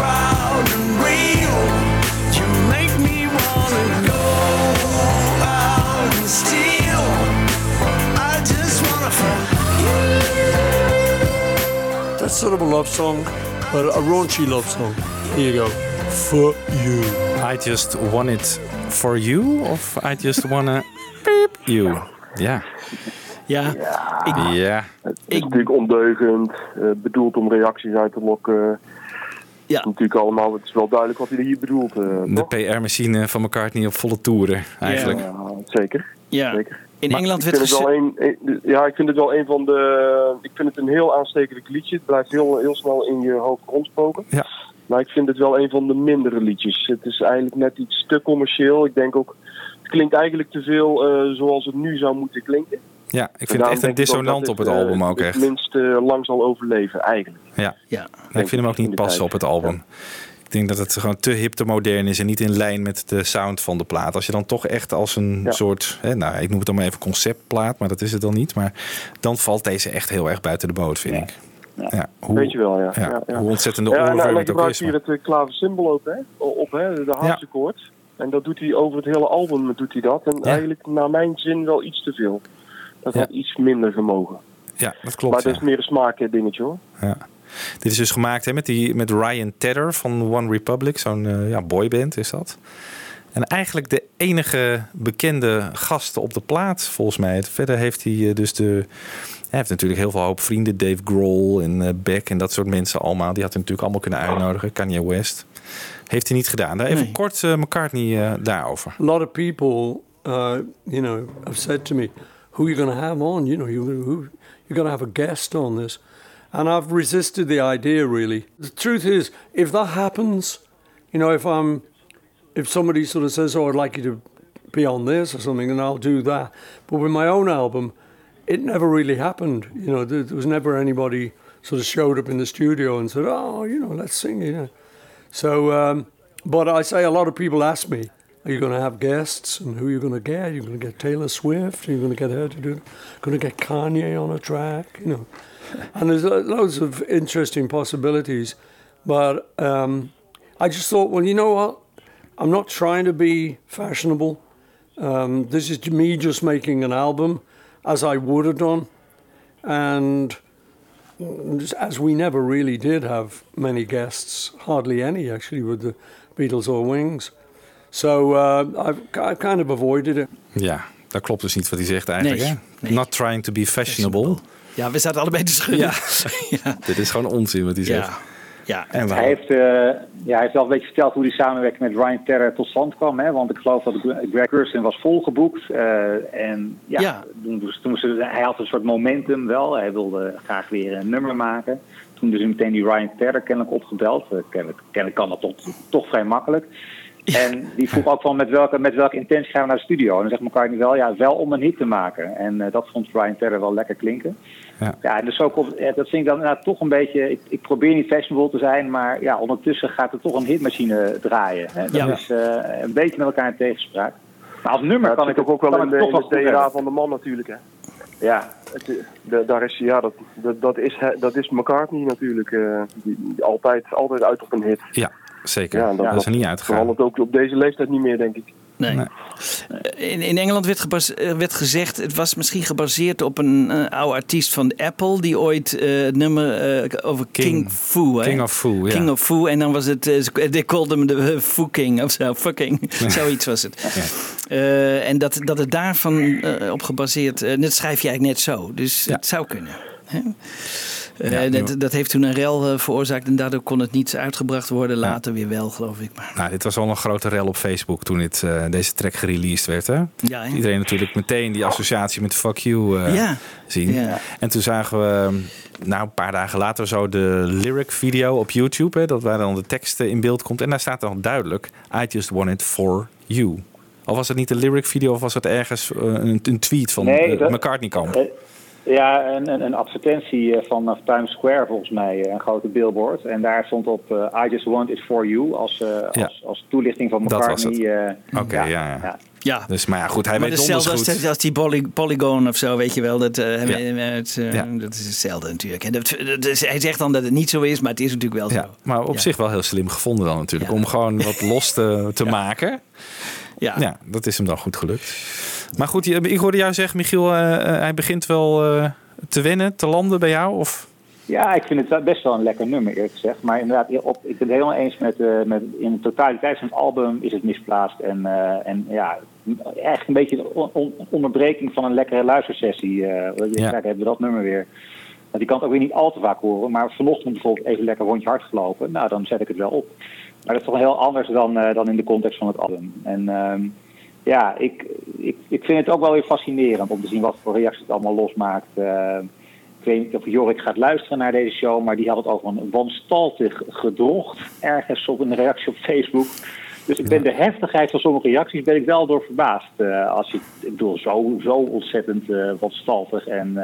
That's sort of a love song, but a raunchy love song. Here you go. For you. I just want it for you of I just wanna beep you. Ja. Ja, ik, Ja. Het is natuurlijk ondeugend, eh, bedoeld om reacties uit te lokken. Ja. Het is natuurlijk allemaal, het is wel duidelijk wat hij hier bedoelt. eh, De? PR-machine van McCartney op volle toeren, eigenlijk. Ja, zeker. ja. zeker. In Maar Engeland Ik werd het gezegd... wel een, een- ja, ik vind het wel een van de. Ik vind het een heel aanstekelijk liedje. Het blijft heel, heel snel in je hoofd rondspoken. Ja. Maar ik vind het wel een van de mindere liedjes. Het is eigenlijk net iets te commercieel. Ik denk ook. Het klinkt eigenlijk te veel eh, zoals het nu zou moeten klinken. Ja, ik vind het Daarom echt een dissonant op het eh, album ook het echt. minst eh, lang zal overleven, eigenlijk. Ja. Ja. Ik vind hem ook niet passen op het album. Ik denk dat het gewoon te hip, te modern is en niet in lijn met de sound van de plaat. Als je dan toch echt als een Ja. soort, hè, nou, ik noem het dan maar even conceptplaat, maar dat is het dan niet. Maar dan valt deze echt heel erg buiten de boot, vind ik. Ja. hoe, Weet je wel, ja. ja, ja, ja. Hoe ontzettende Ja, en, en overvloed hij het ook is. hier het uh, klaversymbool ook, hè? Op hè, de harpsichord. En dat doet hij over het hele album doet hij dat. En Ja. eigenlijk naar mijn zin wel iets te veel. Dat Ja. had iets minder gemogen. Ja, dat klopt. maar dat ja. is meer een smaak dingetje hoor. Ja. Dit is dus gemaakt hè, met, die, met Ryan Tedder van One Republic, zo'n eh, ja, boyband is dat. En eigenlijk de enige bekende gasten op de plaat, volgens mij. Verder heeft hij eh, dus de. Hij heeft natuurlijk heel veel hoop vrienden. Dave Grohl en eh, Beck en dat soort mensen allemaal. Die had hij natuurlijk allemaal kunnen uitnodigen. Kanye West. Heeft hij niet gedaan. Daar even Nee. kort eh, McCartney daarover. A lot of people, uh, you know, have said to me, "Who are you going to have on? You know, you who, you're going to have a guest on this." And I've resisted the idea. Really, the truth is, if that happens, you know, if I'm, if somebody sort of says, "Oh, I'd like you to be on this or something," then I'll do that. But with my own album, it never really happened. You know, there, there was never anybody sort of showed up in the studio and said, "Oh, you know, let's sing," you know. So, um, but I say a lot of people ask me, are you going to have guests and who are you going to get? You're you going to get Taylor Swift? Are you going to get her to do? Going to get Kanye on a track? You know, and there's loads of interesting possibilities. But um, I just thought, well, you know what? I'm not trying to be fashionable. Um, this is me just making an album as I would have done. And as we never really did have many guests, hardly any actually, with the Beatles or Wings. So uh, I've, I've kind of avoided it. Ja, dat klopt dus niet wat hij zegt eigenlijk. Nee, hè? nee. Not trying to be fashionable. Ja, we zaten allebei te schudden. Ja. ja. Dit is gewoon onzin wat hij zegt. Ja. En Hij heeft, eh, ja, hij heeft wel een beetje verteld hoe die samenwerking met Ryan Terra tot stand kwam. Hè? Want ik geloof dat Gre- Greg Kurstin was volgeboekt. eh, en ja, Ja. Toen, dus- toen moesten ze- hij had een soort momentum wel. Hij wilde graag weer een nummer maken. Toen dus meteen die Ryan Terra kennelijk opgebeld. Eh, kennelijk, kennelijk kan dat toch, toch vrij makkelijk. En die vroeg ook van met welke, met welke intentie gaan we naar de studio. En dan zegt McCartney wel, ja, wel om een hit te maken. En eh, dat vond Ryan Terra wel lekker klinken. Ja. Ja, dus ook op, dat vind ik dan inderdaad toch een beetje. Ik, ik probeer niet fashionable te zijn, maar ja, ondertussen gaat er toch een hitmachine draaien. Hè? Dat Ja. is eh, een beetje met elkaar in tegenspraak. Maar als nummer kan ik ook, ook wel in de, toch in de DNA van de man natuurlijk. Hè. Ja, Het, de- daar is, ja, dat, dat, dat, is, dat is McCartney natuurlijk. eh, die, die altijd, altijd uit op een hit. Ja, zeker. Ja, dat, dat- is er niet uitgegaan. Verandert ook op deze leeftijd niet meer, denk ik. Nee. Nee. Eh, In, in Engeland werd, eh, werd gezegd, het was misschien gebaseerd op een eh, oude artiest van Apple, die ooit het nummer over King, King- Fu. Hè? King of Foo, ja. King of Fu. En dan was het, they called hem de Foo King of zo, fucking. Zoiets was het. En dat, dat het daarvan op gebaseerd, dat schrijf je eigenlijk net zo. Dus Ja. het zou kunnen. Hè? Eh, Ja, dat, dat heeft toen een rel eh, veroorzaakt en daardoor kon het niet uitgebracht worden. Later weer wel, geloof ik. Maar Nou, dit was al een grote rel op Facebook toen dit, eh, deze track gereleased werd. Hè? Ja, hè? Iedereen natuurlijk meteen die associatie met Fuck You eh, Ja. zien. Ja. En toen zagen we, nou, een paar dagen later zo de lyric video op YouTube. Hè, dat waar dan de tekst in beeld komt. En daar staat dan duidelijk, I just want it for you. Of was het niet een lyric video of was het ergens een, een tweet van Nee, McCartney kamp? Ja, een, een, een advertentie eh, van eh, Times Square volgens mij, eh, een grote billboard. En daar stond op I just want it for you als, Ja. als, als toelichting van Dat was McCartney. het. eh, Oké, ja, ja. Ja. Dus, maar ja, goed, hij maar weet donders als, goed. als die poly- Polygon of zo, weet je wel. Dat, eh, Ja. het, eh, Ja. dat is hetzelfde natuurlijk. En dat, dat is- hij zegt dan dat het niet zo is, maar het is natuurlijk wel zo. Ja, maar op Ja. zich wel heel slim gevonden dan natuurlijk. Om gewoon wat los te, te maken. Ja. ja, dat is hem dan goed gelukt. Maar goed, ik hoorde jou zeggen, Michiel, eh, eh, hij begint wel eh, te wennen, te landen bij jou? Of? Ja, ik vind het best wel een lekker nummer, eerlijk gezegd. Maar inderdaad, op, ik ben het helemaal eens met, eh, met in de totaliteit van het album is het misplaatst. En, en ja, echt een beetje een on- on- onderbreking van een lekkere luistersessie. eh ja. Kijk, hebben we dat nummer weer. Want die kan het ook weer niet al te vaak horen. Maar vanochtend bijvoorbeeld even lekker rondje hard gelopen. Nou, dan zet ik het wel op. Maar dat is toch heel anders dan, dan in de context van het album. En ehm, ja, ik, ik, ik vind het ook wel weer fascinerend om te zien wat voor reacties het allemaal losmaakt. Eh, ik weet niet of Jorik gaat luisteren naar deze show, maar die had het over een wanstaltig gedrocht ergens op een reactie op Facebook. Dus ik ben de heftigheid van sommige reacties ben ik wel door verbaasd. Eh, als je, ik bedoel, zo, zo ontzettend eh wanstaltig en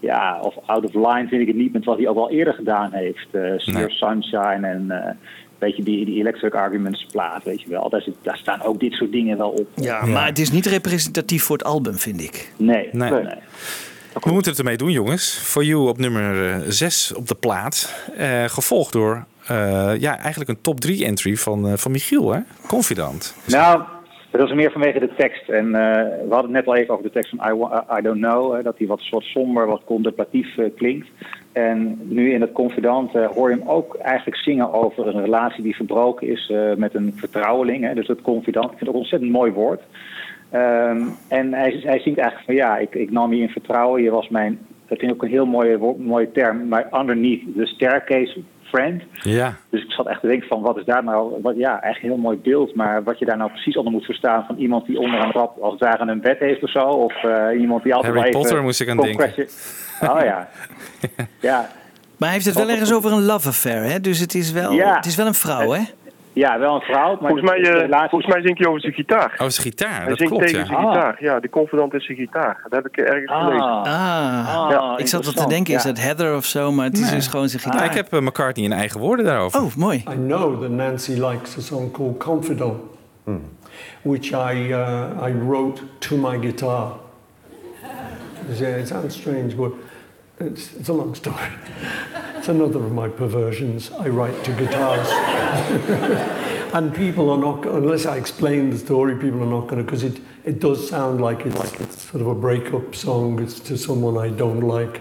ja, of out of line vind ik het niet met wat hij ook al eerder gedaan heeft. Uh, Sunshine en weet je, die, die Electric Arguments plaat, weet je wel. Daar, zit, daar staan ook dit soort dingen wel op. Ja, maar het is niet representatief voor het album, vind ik. Nee, Nee. nee. We moeten het ermee doen, jongens. For You op nummer 6 op de plaat. Eh, gevolgd door eh, ja, eigenlijk een top 3 entry van, eh, van Michiel, hè? Confidant. Nou, dat is meer vanwege de tekst. En eh, we hadden het net al even over de tekst van I, I Don't Know. eh, dat die wat soort somber, wat contemplatief eh, klinkt. En nu in het Confidant eh, hoor je hem ook eigenlijk zingen over een relatie die verbroken is eh, met een vertrouweling. Hè, dus het Confidant, ik vind het een ontzettend mooi woord. Ehm, en hij, hij zingt eigenlijk van ja, ik, ik nam je in vertrouwen. Je was mijn, dat vind ik ook een heel mooie, mooie term, maar underneath the staircase friend. Ja. Dus ik zat echt te denken van wat is daar nou, wat, ja, echt een heel mooi beeld. Maar wat je daar nou precies onder moet verstaan van iemand die onder een trap als het ware een bed heeft of zo. Of eh, iemand die altijd Harry Potter moest ik aan denken. Oh ja. ja. Maar hij heeft het wel ergens over een love affair, hè? Dus het is wel, Ja. het is wel een vrouw, hè? Ja, wel een vrouw. Maar Volgens mij, de- de eh, volgens mij zingt hij over zijn gitaar. Oh, zijn gitaar, Hij dat zingt klopt, tegen ja. zijn gitaar. Ja, de confidant is zijn gitaar. Dat heb ik ergens Ah. gelezen. Ah, Ah, ik zat wat te denken, is ja. dat Heather of zo, maar het is Nee. dus gewoon zijn Nou, gitaar. ik heb eh, McCartney in eigen woorden daarover. Oh, mooi. I know that Nancy likes a song called Confidant, which I, uh, I wrote to my guitar. It sounds strange, but it's, it's a long story. It's another of my perversions. I write to guitars. and people are not, unless I explain the story, people are not going to, because it, it does sound like it's, like it's sort of a breakup song. It's to someone I don't like.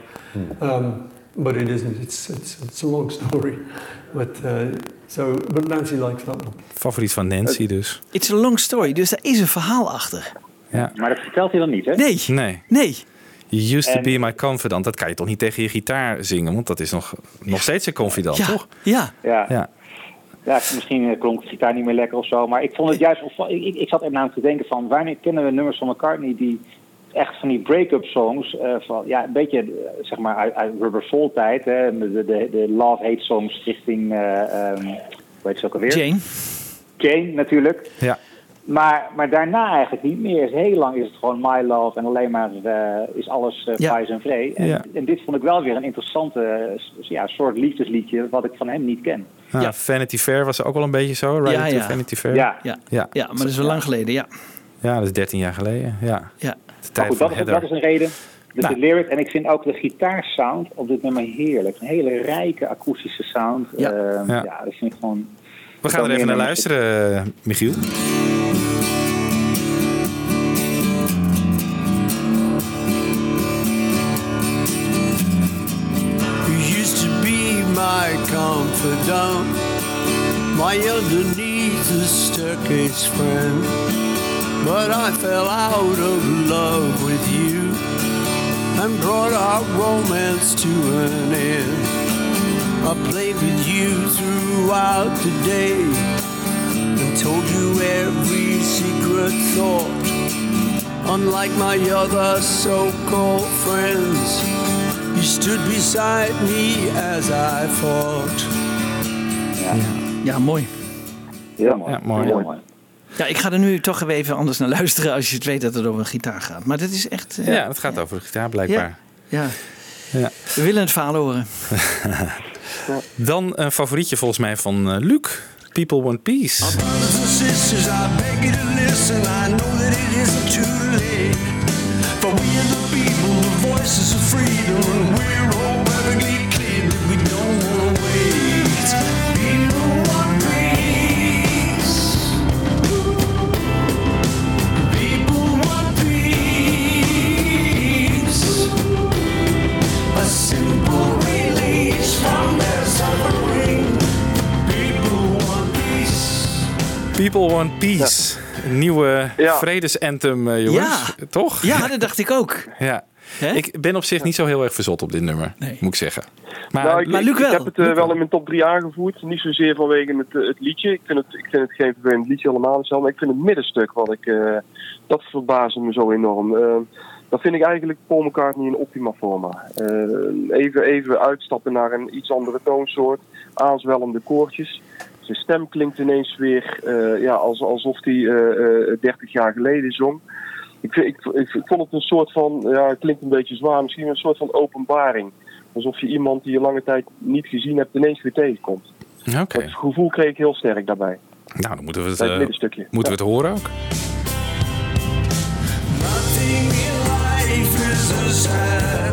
Um, but it isn't. It's, it's, it's a long story. But, uh, so, but Nancy likes that one. Favoriet van Nancy dus. It's a long story, dus daar is een verhaal achter. Ja. Maar dat vertelt hij dan niet, hè? Nee, Nee. nee. You used to En- be my confidant. Dat kan je toch niet tegen je gitaar zingen? Want dat is nog, nog steeds een confidant, Ja, toch? ja. Ja. Ja. Ja, misschien eh, klonk de gitaar niet meer lekker of zo. Maar ik vond het juist... Ik, ik, ik zat er namelijk te denken van... Wanneer kennen we nummers van McCartney die echt van die break-up songs... eh, van, ja, een beetje, eh, zeg maar, uit, uit Rubber Soul tijd. Hè, de, de, de love-hate songs richting... eh ehm hoe heet ze ook alweer? Jane. Jane, natuurlijk. Ja. Maar, maar daarna eigenlijk niet meer. Heel lang is het gewoon My Love en alleen maar eh, is alles uh, Ja. en vree. En, Ja. en dit vond ik wel weer een interessante eh, ja, soort liefdesliedje wat ik van hem niet ken. Nou, Ja. Vanity Fair was ook wel een beetje zo. Right Ja, to ja. Vanity Fair. Ja, Ja. Ja. ja, maar dat is wel lang geleden, ja. Ja, dat is 13 jaar geleden. Ja. ja. De tijd goed, van dat, dat is een reden. Dus Nou. de lyric en ik vind ook de gitaarsound op dit nummer heerlijk. Een hele rijke akoestische sound. Ja. Ehm, Ja. ja. dat vind ik gewoon... We gaan er even naar luisteren, eh, Michiel. You used to be my confidant, my underneath the staircase friend. But I fell out of love with you, and brought our romance to an end. I played with you throughout the day and told you every secret thought. Unlike my other so called friends, you stood beside me as I fought. Ja, mooi. Heel mooi. Ja, mooi. Ja, ik ga er nu toch even anders naar luisteren als je het weet dat het over een gitaar gaat. Maar dit is echt... eh, Ja, het gaat over de gitaar blijkbaar. Ja. Ja. We willen het verhaal horen. Dan een favorietje volgens mij van eh, Luc. People Want Peace. Brothers and sisters, I beg you to listen. I know that it isn't too late. For we are the people, the voices of freedom. We're all perfectly People Want Peace. Een nieuwe Ja. vredesanthem, eh, jongens. Toch? Ja, dat dacht ik ook. Ja. Ik ben op zich niet zo heel erg verzot op dit nummer, moet ik zeggen. Maar, nou, ik, maar heb het eh, wel in mijn top 3 aangevoerd. Niet zozeer vanwege het, eh, het liedje. Ik vind het, ik vind het geen vervelend liedje helemaal niet zo. Maar ik vind het middenstuk, wat ik, eh, dat verbaasde me zo enorm. Eh, dat vind ik eigenlijk Paul McCartney in optima forma. Eh, even, even uitstappen naar een iets andere toonsoort. Aanzwellende koortjes. Zijn stem klinkt ineens weer eh, ja, als, alsof hij eh, eh, 30 jaar geleden zong. Ik, vind- ik, ik, ik vond het een soort van, ja, het klinkt een beetje zwaar, misschien een soort van openbaring. Alsof je iemand die je lange tijd niet gezien hebt ineens weer tegenkomt. Oké. Dat gevoel kreeg ik heel sterk daarbij. Nou, dan moeten we het, Bij het eh, middenstukje. moeten we het horen ook. Nothing in life is a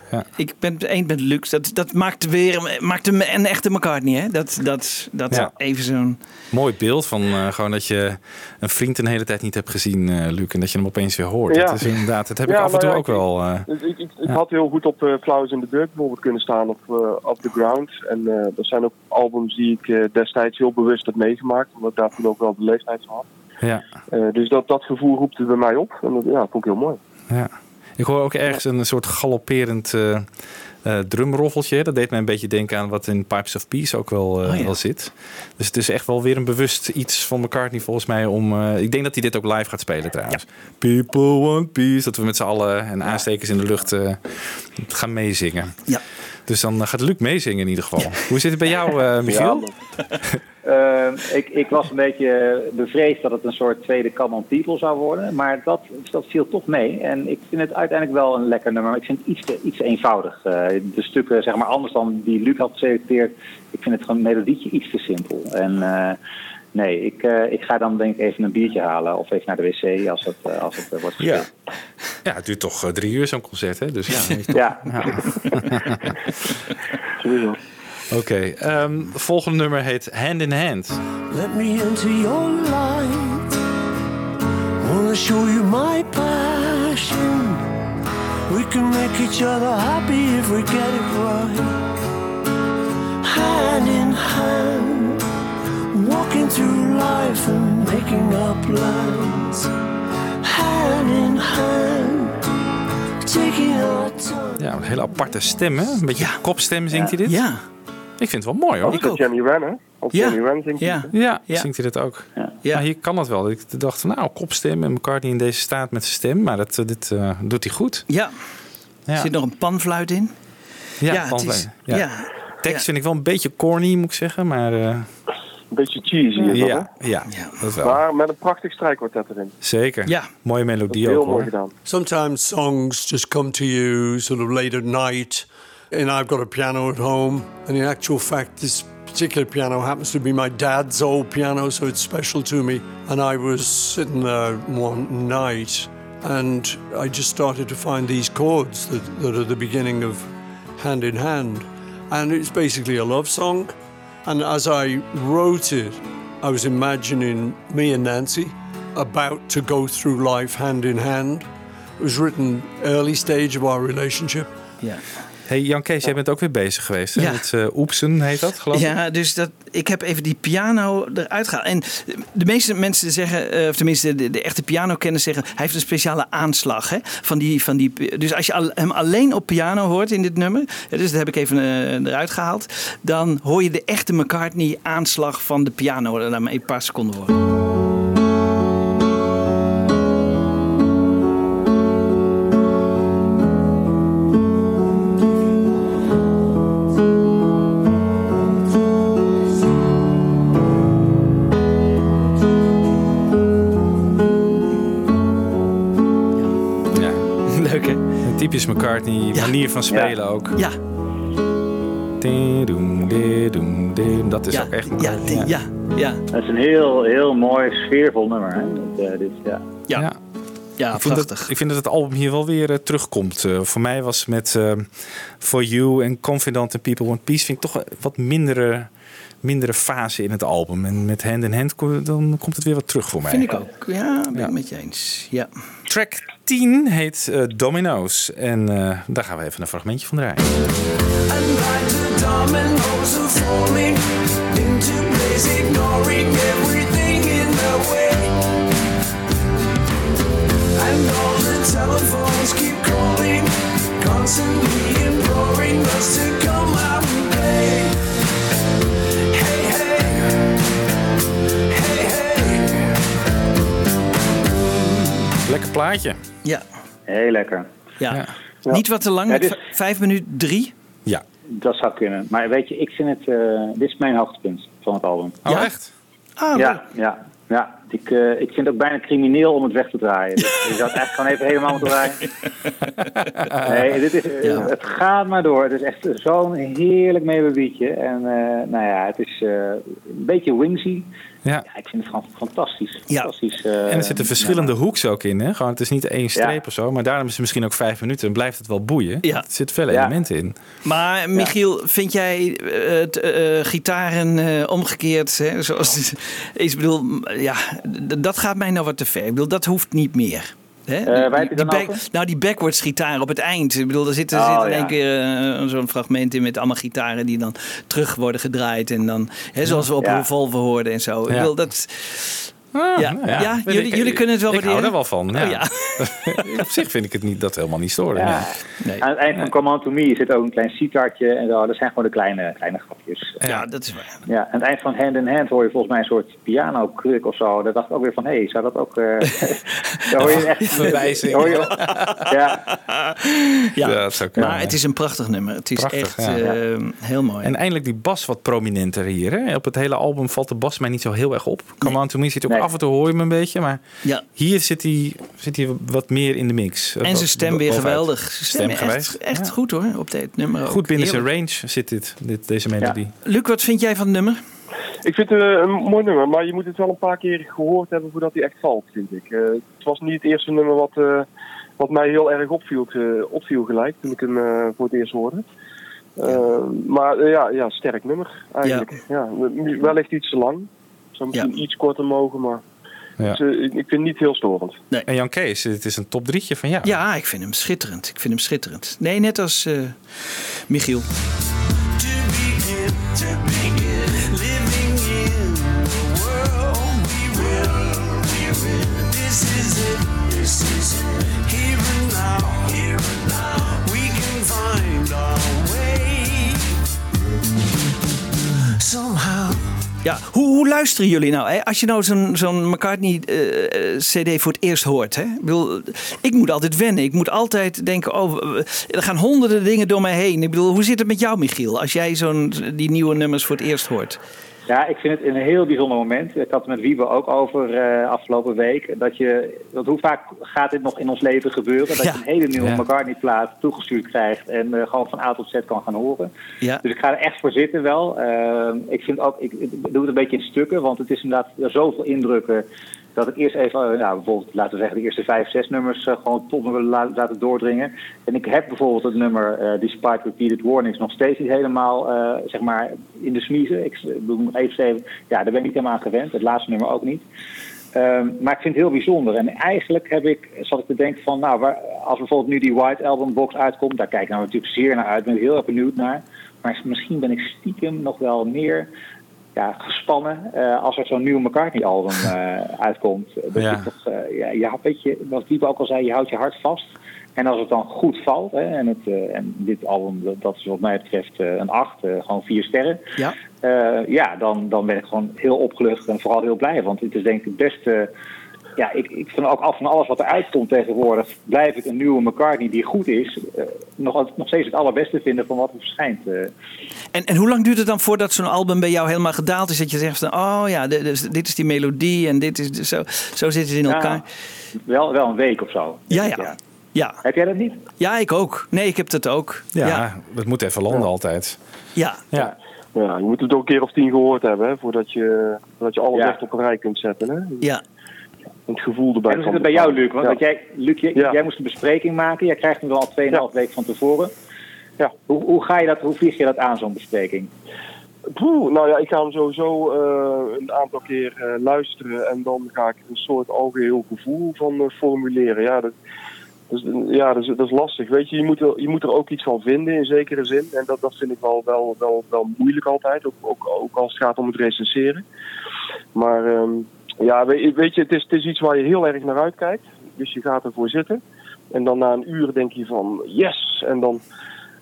Ja. ik ben het eens met Luc. Dat, dat maakt weer maakt hem een echte McCartney, hè? Dat, dat, dat Ja. even zo'n... Mooi beeld van eh, gewoon dat je een vriend een hele tijd niet hebt gezien, eh, Luc. En dat je hem opeens weer hoort. Ja. Dat is inderdaad, dat heb ik af en toe ja, ook wel. eh, Ik, ik, ik, had heel goed op uh, Flowers in the Dirt bijvoorbeeld kunnen staan op eh, Up the Ground. En eh, dat zijn ook albums die ik eh, destijds heel bewust heb meegemaakt. Omdat ik daar toen ook wel de leeftijd van had. ja, Eh, dus dat, dat gevoel roept het bij mij op. En dat ja, dat vond ik heel mooi. ja. Ik hoor ook ergens een soort galopperend eh, drumroffeltje. Dat deed mij een beetje denken aan wat in Pipes of Peace ook wel, eh, Oh ja. wel zit. Dus het is echt wel weer een bewust iets van McCartney volgens mij. Om, ik denk dat hij dit ook live gaat spelen trouwens. People want peace. Dat we met z'n allen en aanstekers in de lucht gaan meezingen. Ja. Dus dan eh, gaat Luc meezingen in ieder geval. Hoe zit het bij jou, eh Michiel? Eh, ik, ik was een beetje bevreesd dat het een soort tweede Common People zou worden. Maar dat, dat viel toch mee. En ik vind het uiteindelijk wel een lekker nummer. Maar ik vind het iets te, iets te eenvoudig. Eh, de stukken, zeg maar, anders dan die Luc had geselecteerd. Ik vind het gewoon een melodietje iets te simpel. En eh, nee, ik, eh, ik ga dan denk ik even een biertje halen. Of even naar de wc als het, eh, als het eh, wordt Ja. gespeeld. Ja, het duurt toch drie uur zo'n concert, hè? Dus ja. toch- Ja. Sowieso. Oké, ehm, volgende nummer heet Hand in Hand. Let me into your light. Wanna show you my passion. We can make each other happy if we get it right. Hand in hand, walking through life and making our plans. Hand in hand, taking our time. Ja, een hele aparte stem, hè? Een beetje kopstem zingt hij dit. Ja. Ik vind het wel mooi, hoor. Als de Jenny Wren, hè? Als Ja. Jenny Wren zingt hij. Ja. Ja, Ja. zingt hij dat ook. Ja. Ja. Maar hier kan dat wel. Ik dacht van, nou, kopstem en McCartney in deze staat met zijn stem. Maar dat, eh, dit eh, doet hij goed. Ja. Ja, Er zit nog een panfluit in. ja, is- ja. ja. Tekst vind ik wel een beetje corny, moet ik zeggen. Maar eh, Een beetje cheesy is dat, ja, ja, Ja. dat hè? wel. Maar met een prachtig strijkkwartet erin. Zeker. Ja. Mooie melodie heel ook, mooi hoor. gedaan. Sometimes songs just come to you sort of late at night, and I've got a piano at home. And in actual fact, this particular piano happens to be my dad's old piano, so it's special to me. And I was sitting there one night, and I just started to find these chords that, that are the beginning of Hand in Hand. and it's basically a love song. And as I wrote it, I was imagining me and Nancy about to go through life hand in hand. It was written early stage of our relationship. Ja. Hey Jan Kees, jij bent ook weer bezig geweest. Hè? Ja. Met eh, Oepsen heet dat, geloof ik? Ja, dus dat, ik heb even die piano eruit gehaald. En de meeste mensen zeggen, eh, of tenminste de, de echte pianokenners zeggen... hij heeft een speciale aanslag. Hè, van die, van die, dus als je hem alleen op piano hoort in dit nummer... dus dat heb ik even eh, eruit gehaald... dan hoor je de echte McCartney-aanslag van de piano. Laat me een paar seconden horen. Typisch McCartney manier van spelen ook. Ja. Dat is Ja, ook echt ja, McCartney. ja, ja. Dat is een heel, heel mooi, sfeervol nummer. Hè? Dat, eh, dit, ja. Ja. Ja, ik vind, prachtig. dat, ik vind dat het album hier wel weer eh, terugkomt. Eh, voor mij was met eh, For You en Confident and People Want Peace... vind ik toch wat mindere, mindere fase in het album. En met Hand in Hand dan komt het weer wat terug voor mij. Vind ik ook. Ja, ben ik met je eens. Ja. Track 10 heet eh, Domino's. En eh, daar gaan we even een fragmentje van draaien. Lekker plaatje. Ja. Heel lekker. Ja. Niet wat te lang, Ja, met dit- v- vijf minuten drie. Ja. Dat zou kunnen. Maar weet je, ik vind het... eh, dit is mijn hoogtepunt van het album. Oh, echt? Ah, ja, ja, ja. Ik, eh, ik vind het ook bijna crimineel om het weg te draaien. Dus je zou het echt gewoon even helemaal moeten draaien. Nee, dit is, het gaat maar door. Het is echt zo'n heerlijk meebebiedje. En eh, nou ja, het is eh, een beetje wingsy. Ja. ik vind het gewoon fantastisch. Ja. fantastisch eh, En er zitten verschillende hoeks ook in. Hè? Gewoon, het is niet één streep Ja. of zo. Maar daarom is het misschien ook vijf minuten. En blijft het wel boeien. Ja. Er zitten vele Ja. elementen in. Maar Michiel, vind jij eh, het eh, gitaren eh, omgekeerd? Hè, zoals, ik bedoel, ja, dat gaat mij nou wat te ver. Ik bedoel, dat hoeft niet meer. Hè? Eh, waar heb je die het dan over? nou, die backwards gitaar op het eind. Ik bedoel, er zit, er Oh, zit in ja. één keer eh, zo'n fragment in met allemaal gitaren die dan terug worden gedraaid. En dan, hè, zoals we op Ja. Revolver hoorden en zo. Ik bedoel, dat, Ah, ja, nou ja, Weet jullie, ik- jullie kunnen het wel Ik hou waarderen. er wel van. Ja. Oh, ja. Op zich vind ik het niet, dat helemaal niet storen. Ja. nee. Aan het eind van Come On To Me zit ook een klein sitartje en zo. Dat zijn gewoon de kleine, kleine grapjes. Ja, dat is waar. Ja, aan het eind van Hand in Hand hoor je volgens mij een soort piano-kruk of zo. Daar dacht ik ook weer van, hé, hey, zou dat ook... eh daar hoor je echt... Verwijzing. hoor je, ja, Ja, Ja, dat zou kunnen, maar ja. het is een prachtig nummer. Het is Prachtig, echt ja. eh, heel mooi. En eindelijk die bas wat prominenter hier. Hè? Op het hele album valt de bas mij niet zo heel erg op. Come On To Me zit ook Nee. Af en toe hoor je hem een beetje. Maar ja. hier zit hij, zit hij wat meer in de mix. En zijn stem weer geweldig. Zijn stem, echt, echt Ja. goed hoor, op dit nummer. ook. Goed binnen zijn range zit dit, dit, deze melodie. Luc, wat vind jij van het nummer? Ik vind het eh, een mooi nummer, maar je moet het wel een paar keer gehoord hebben voordat hij echt valt, vind ik. Eh, het was niet het eerste nummer wat, eh, wat mij heel erg opviel, eh, opviel gelijk toen ik hem voor het eerst hoorde. Eh, Maar ja, ja, sterk nummer eigenlijk. Ja. wellicht iets te lang. Zou misschien iets korter mogen, maar Ja. het, ik ik vind het niet heel storend. En Jan Kees, dit is een top drietje van jou. Ja, ik vind hem schitterend. Ik vind hem schitterend. Nee, net als eh, Michiel. To begin, to Ja, hoe, luisteren jullie nou? Hè? Als je nou zo'n zo'n McCartney-CD voor het eerst hoort. Hè? Ik, bedoel, ik moet altijd wennen. Ik moet altijd denken: oh, er gaan honderden dingen door mij heen. Ik bedoel, hoe zit het met jou, Michiel? Als jij zo'n die nieuwe nummers voor het eerst hoort. Ja, ik vind het een heel bijzonder moment. Ik had het met Wiebe ook over eh, afgelopen week. Dat je, dat hoe vaak gaat dit nog in ons leven gebeuren? Dat Ja. je een hele nieuwe Ja. McCartney-plaat toegestuurd krijgt en eh, gewoon van A tot Z kan gaan horen. Ja. Dus ik ga er echt voor zitten wel. Ehm, ik vind ook, ik, ik doe het een beetje in stukken, want het is inderdaad er zoveel indrukken. Dat ik eerst even, eh, nou, bijvoorbeeld, laten we zeggen, de eerste vijf, zes nummers eh, gewoon tot me laten doordringen. En ik heb bijvoorbeeld het nummer eh, Despite Repeated Warnings nog steeds niet helemaal, zeg maar, in de smiezen. Ik bedoel, even, even, ja, daar ben ik niet helemaal aan gewend. Het laatste nummer ook niet. Ehm, maar ik vind het heel bijzonder. En eigenlijk heb ik, zat ik te denken van, nou, waar, als bijvoorbeeld nu die White Album box uitkomt, daar kijk ik nou natuurlijk zeer naar uit. Ben ik heel erg benieuwd naar. Maar misschien ben ik stiekem nog wel meer ja, gespannen eh, als er zo'n nieuw McCartney-album eh, uitkomt. Dat Ja. je toch, eh, ja, weet je, wat Wiebe ook al zei, je houdt je hart vast. En als het dan goed valt, hè, en, het, eh, en dit album, dat, dat is wat mij betreft eh, een 8, gewoon vier sterren. Ja. Eh, ja, dan, dan ben ik gewoon heel opgelucht en vooral heel blij. Want het is denk ik het beste. Ja, ik, ik vind ook af van alles wat eruit komt tegenwoordig, blijf ik een nieuwe McCartney die goed is, eh, nog, nog steeds het allerbeste vinden van wat er verschijnt. eh. En, en hoe lang duurt het dan voordat zo'n album bij jou helemaal gedaald is? Dat je zegt, van, oh ja, dit is, dit is die melodie en dit is zo, zo zit het in elkaar. Ja, wel, wel een week of zo. Ja, ja. ja. Heb jij dat niet? Ja, ik ook. Nee, ik heb dat ook. Ja, Ja. het moet even landen altijd. Ja. Ja. Ja, je moet het ook een keer of tien gehoord hebben hè, voordat je, voordat je alles Ja. echt op een rij kunt zetten. Hè? Ja. Het gevoel erbij. En hoe zit het bij jou. Luc? Want Ja. dat jij, Luc, jij, Ja. jij moest een bespreking maken. Jij krijgt hem al 2,5 weken van tevoren. Ja. Hoe, hoe, ga je dat, hoe vlieg je dat aan, zo'n bespreking? Poeh, nou ja, ik ga hem sowieso eh, een aantal keer eh, luisteren en dan ga ik een soort algeheel gevoel van eh, formuleren. Ja, dat, dus, ja dat, is, dat is lastig. Weet je, je moet, er, je moet er ook iets van vinden in zekere zin. En dat, dat vind ik wel, wel, wel, wel moeilijk altijd, ook, ook, ook als het gaat om het recenseren. Maar ehm, ja, weet, je, het is, het is iets waar je heel erg naar uitkijkt. Dus je gaat ervoor zitten. En dan na een uur denk je van yes. En dan,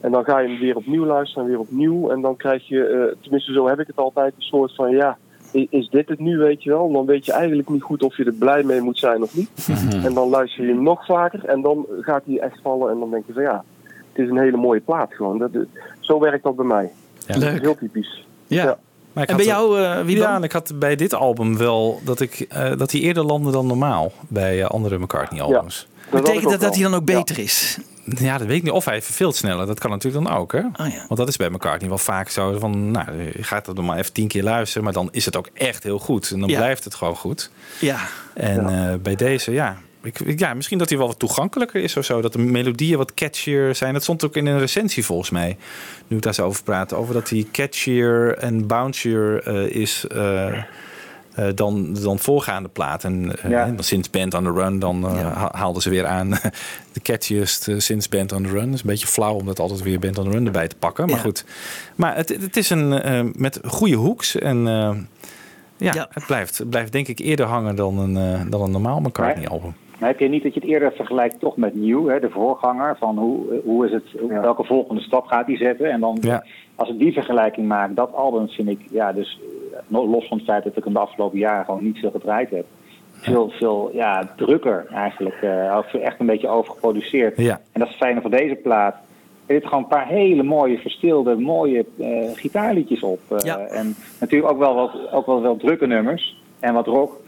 en dan ga je hem weer opnieuw luisteren en weer opnieuw. En dan krijg je, eh, tenminste zo heb ik het altijd, een soort van ja, is dit het nu, weet je wel? En dan weet je eigenlijk niet goed of je er blij mee moet zijn of niet. En dan luister je hem nog vaker en dan gaat hij echt vallen. En dan denk je van ja, het is een hele mooie plaat gewoon. Dat, zo werkt dat bij mij. Ja. Leuk. Heel typisch. Ja. Maar ik En bij dat- jou, eh, wie Ja, dan? ik had bij dit album wel dat ik eh, dat hij eerder landde dan normaal bij eh, andere McCartney albums. Betekent dat dat hij dan ook beter is? Ja. dat weet ik niet. Of hij verveelt sneller. Dat kan natuurlijk dan ook, hè? Oh ja. Want dat is bij McCartney wel vaak zo van, nou, je gaat er nog maar even tien keer luisteren, maar dan is het ook echt heel goed. En dan Ja. blijft het gewoon goed. Ja. En eh, bij deze, ja, ik, ja, misschien dat hij wel wat toegankelijker is of zo. Dat de melodieën wat catchier zijn. Dat stond ook in een recensie volgens mij. Nu ik daar zo over praat. Over dat hij catchier en bouncier eh, is eh, eh, dan, dan voorgaande plaat. En eh, Ja. sinds Band on the Run, dan ha- haalden ze weer aan de catchiest sinds Band on the Run. Dat is een beetje flauw om dat altijd weer Band on the Run erbij te pakken. Maar Ja. goed. Maar het, het is een met goede hoeks. En ja, Ja. Het, blijft, het blijft denk ik eerder hangen dan een, dan een normaal McCartney-album. Maar heb je niet dat je het eerder vergelijkt toch met Nieuw, hè, de voorganger? Van hoe, hoe is het, hoe- welke volgende stap gaat hij zetten? En dan, Ja. als ik die vergelijking maak, dat album vind ik, ja, dus eh, los van het feit dat ik hem de afgelopen jaren gewoon niet veel gedraaid heb. Veel, veel ja, drukker eigenlijk. eh, echt een beetje overgeproduceerd. Ja. En dat is het fijne van deze plaat. Er zitten gewoon een paar hele mooie, verstilde, mooie eh, gitaarliedjes op. Eh, Ja. En natuurlijk ook wel wat ook wel, wel drukke nummers en wat rock.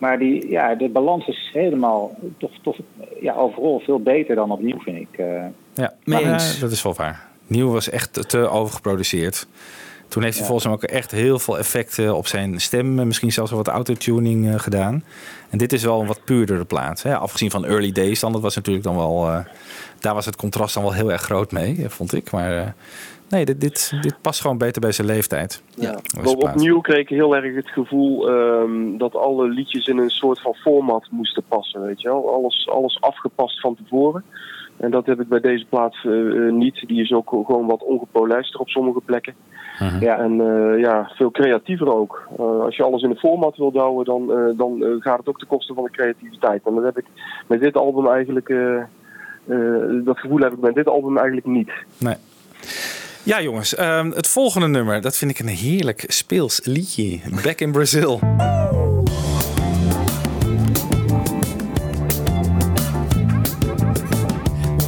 Maar die, ja, de balans is helemaal toch, toch ja, overal veel beter dan opnieuw, vind ik. eh. Ja, Mee maar, eh, dat is wel waar. Nieuw was echt te overgeproduceerd. Toen heeft hij volgens mij ook echt heel veel effecten op zijn stem. eh, Misschien zelfs wat autotuning gedaan. En dit is wel een wat puurdere plaat. Hè? Afgezien van Early Days dan. Dat was natuurlijk dan wel... eh, daar was het contrast dan wel heel erg groot mee, vond ik. Maar eh, nee, dit, dit, dit past gewoon beter bij zijn leeftijd. Ja. Opnieuw kreeg ik heel erg het gevoel ehm, dat alle liedjes in een soort van format moesten passen. Weet je wel? Alles, alles afgepast van tevoren. En dat heb ik bij deze plaat eh, eh, niet. Die is ook gewoon wat ongepolijster op sommige plekken. Ja. En eh, ja, veel creatiever ook. Eh, als je alles in een format wil douwen, dan, eh, dan gaat het ook ten koste van de creativiteit. En dat heb ik met dit album eigenlijk. dat gevoel heb ik bij dit album eigenlijk niet. Nee. Ja, jongens. ehm, het volgende nummer, dat vind ik een heerlijk speels liedje. Back in Brazil.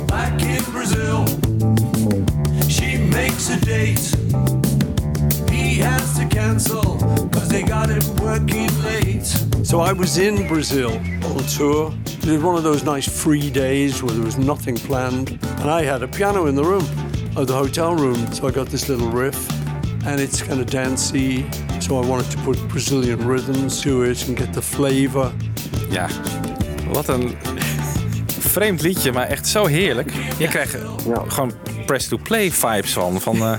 Back in Brazil, she makes a date. He has to cancel because they got him working late. So I was in Brazil on tour. Did one of those nice free days where there was nothing planned. And I had a piano in the room, of the hotel room. So I got this little riff and it's kind of dancey. So I wanted to put Brazilian rhythms to it and get the flavor. Ja, wat een vreemd liedje, maar echt zo heerlijk. Je krijgt gewoon press to play vibes van. Van eh,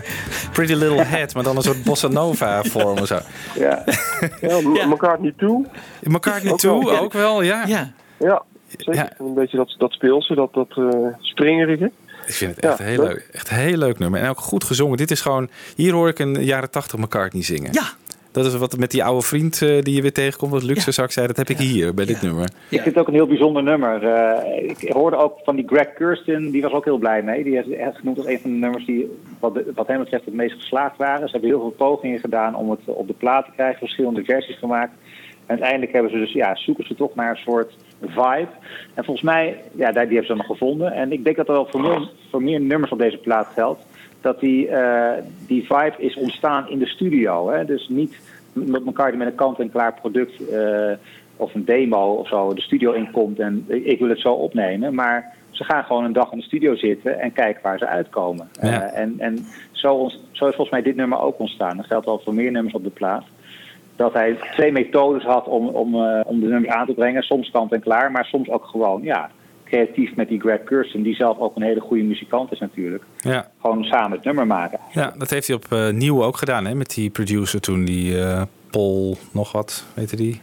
Pretty Little Head, maar dan een soort bossa nova vorm of zo. Ja, ja, m- McCartney 2. McCartney Ook 2 wel. ook wel, ja. Ja. Ja, zeker. Een beetje dat, dat speelse, dat, dat eh, springerige. Ik vind het echt Ja, een heel leuk. leuk, echt een heel leuk nummer. En ook goed gezongen. Dit is gewoon, hier hoor ik een jaren 80 McCartney zingen. Ja. Dat is wat met die oude vriend eh, die je weer tegenkomt, wat Luxe straks zei. Dat heb ik hier bij dit nummer. Ik vind het ook een heel bijzonder nummer. Eh, ik hoorde ook van die Greg Kirsten, die was ook heel blij mee. Die heeft echt genoemd als een van de nummers die wat, wat hem betreft het meest geslaagd waren. Ze hebben heel veel pogingen gedaan om het op de plaat te krijgen, verschillende versies gemaakt. En uiteindelijk hebben ze dus, ja, zoeken ze toch naar een soort vibe. En volgens mij, ja, die hebben ze nog gevonden. En ik denk dat dat wel voor meer, voor meer nummers op deze plaat geldt. Dat die, eh, die vibe is ontstaan in de studio. Hè? Dus niet met elkaar met een kant-en-klaar product eh, of een demo of zo de studio inkomt en ik wil het zo opnemen. Maar ze gaan gewoon een dag in de studio zitten en kijken waar ze uitkomen. Ja. Eh, en en zo, zo is volgens mij dit nummer ook ontstaan. Dat geldt wel voor meer nummers op de plaat. Dat hij twee methodes had om, om, eh, om de nummers aan te brengen. Soms kant-en-klaar, maar soms ook gewoon ja, creatief met die Greg Kirsten, die zelf ook een hele goede muzikant is natuurlijk. Ja. Gewoon samen het nummer maken. Ja, dat heeft hij op eh Nieuw ook gedaan, hè? Met die producer toen, die eh, Paul nog wat, weet je die?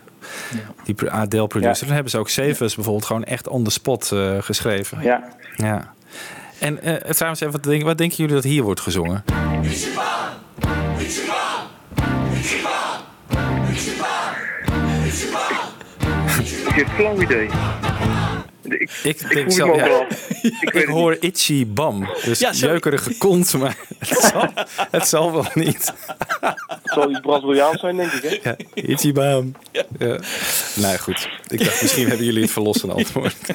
Die pro- Adele producer. Ja. Toen hebben ze ook Savers bijvoorbeeld gewoon echt on the spot eh, geschreven. Ja. ja. En eh, trouwens, even, wat, denk, wat denken jullie dat hier wordt gezongen? Ik heb flauw idee. Ik, Ik denk ja. Ik, hoor itchy bam. Dus Ja, jeukerige kont, maar het zal, het zal wel niet. Het zal iets Braziliaans zijn, denk ik. Hè? Ja, itchy bam. Ja. Nou goed, ik dacht misschien hebben jullie het verlossende antwoord.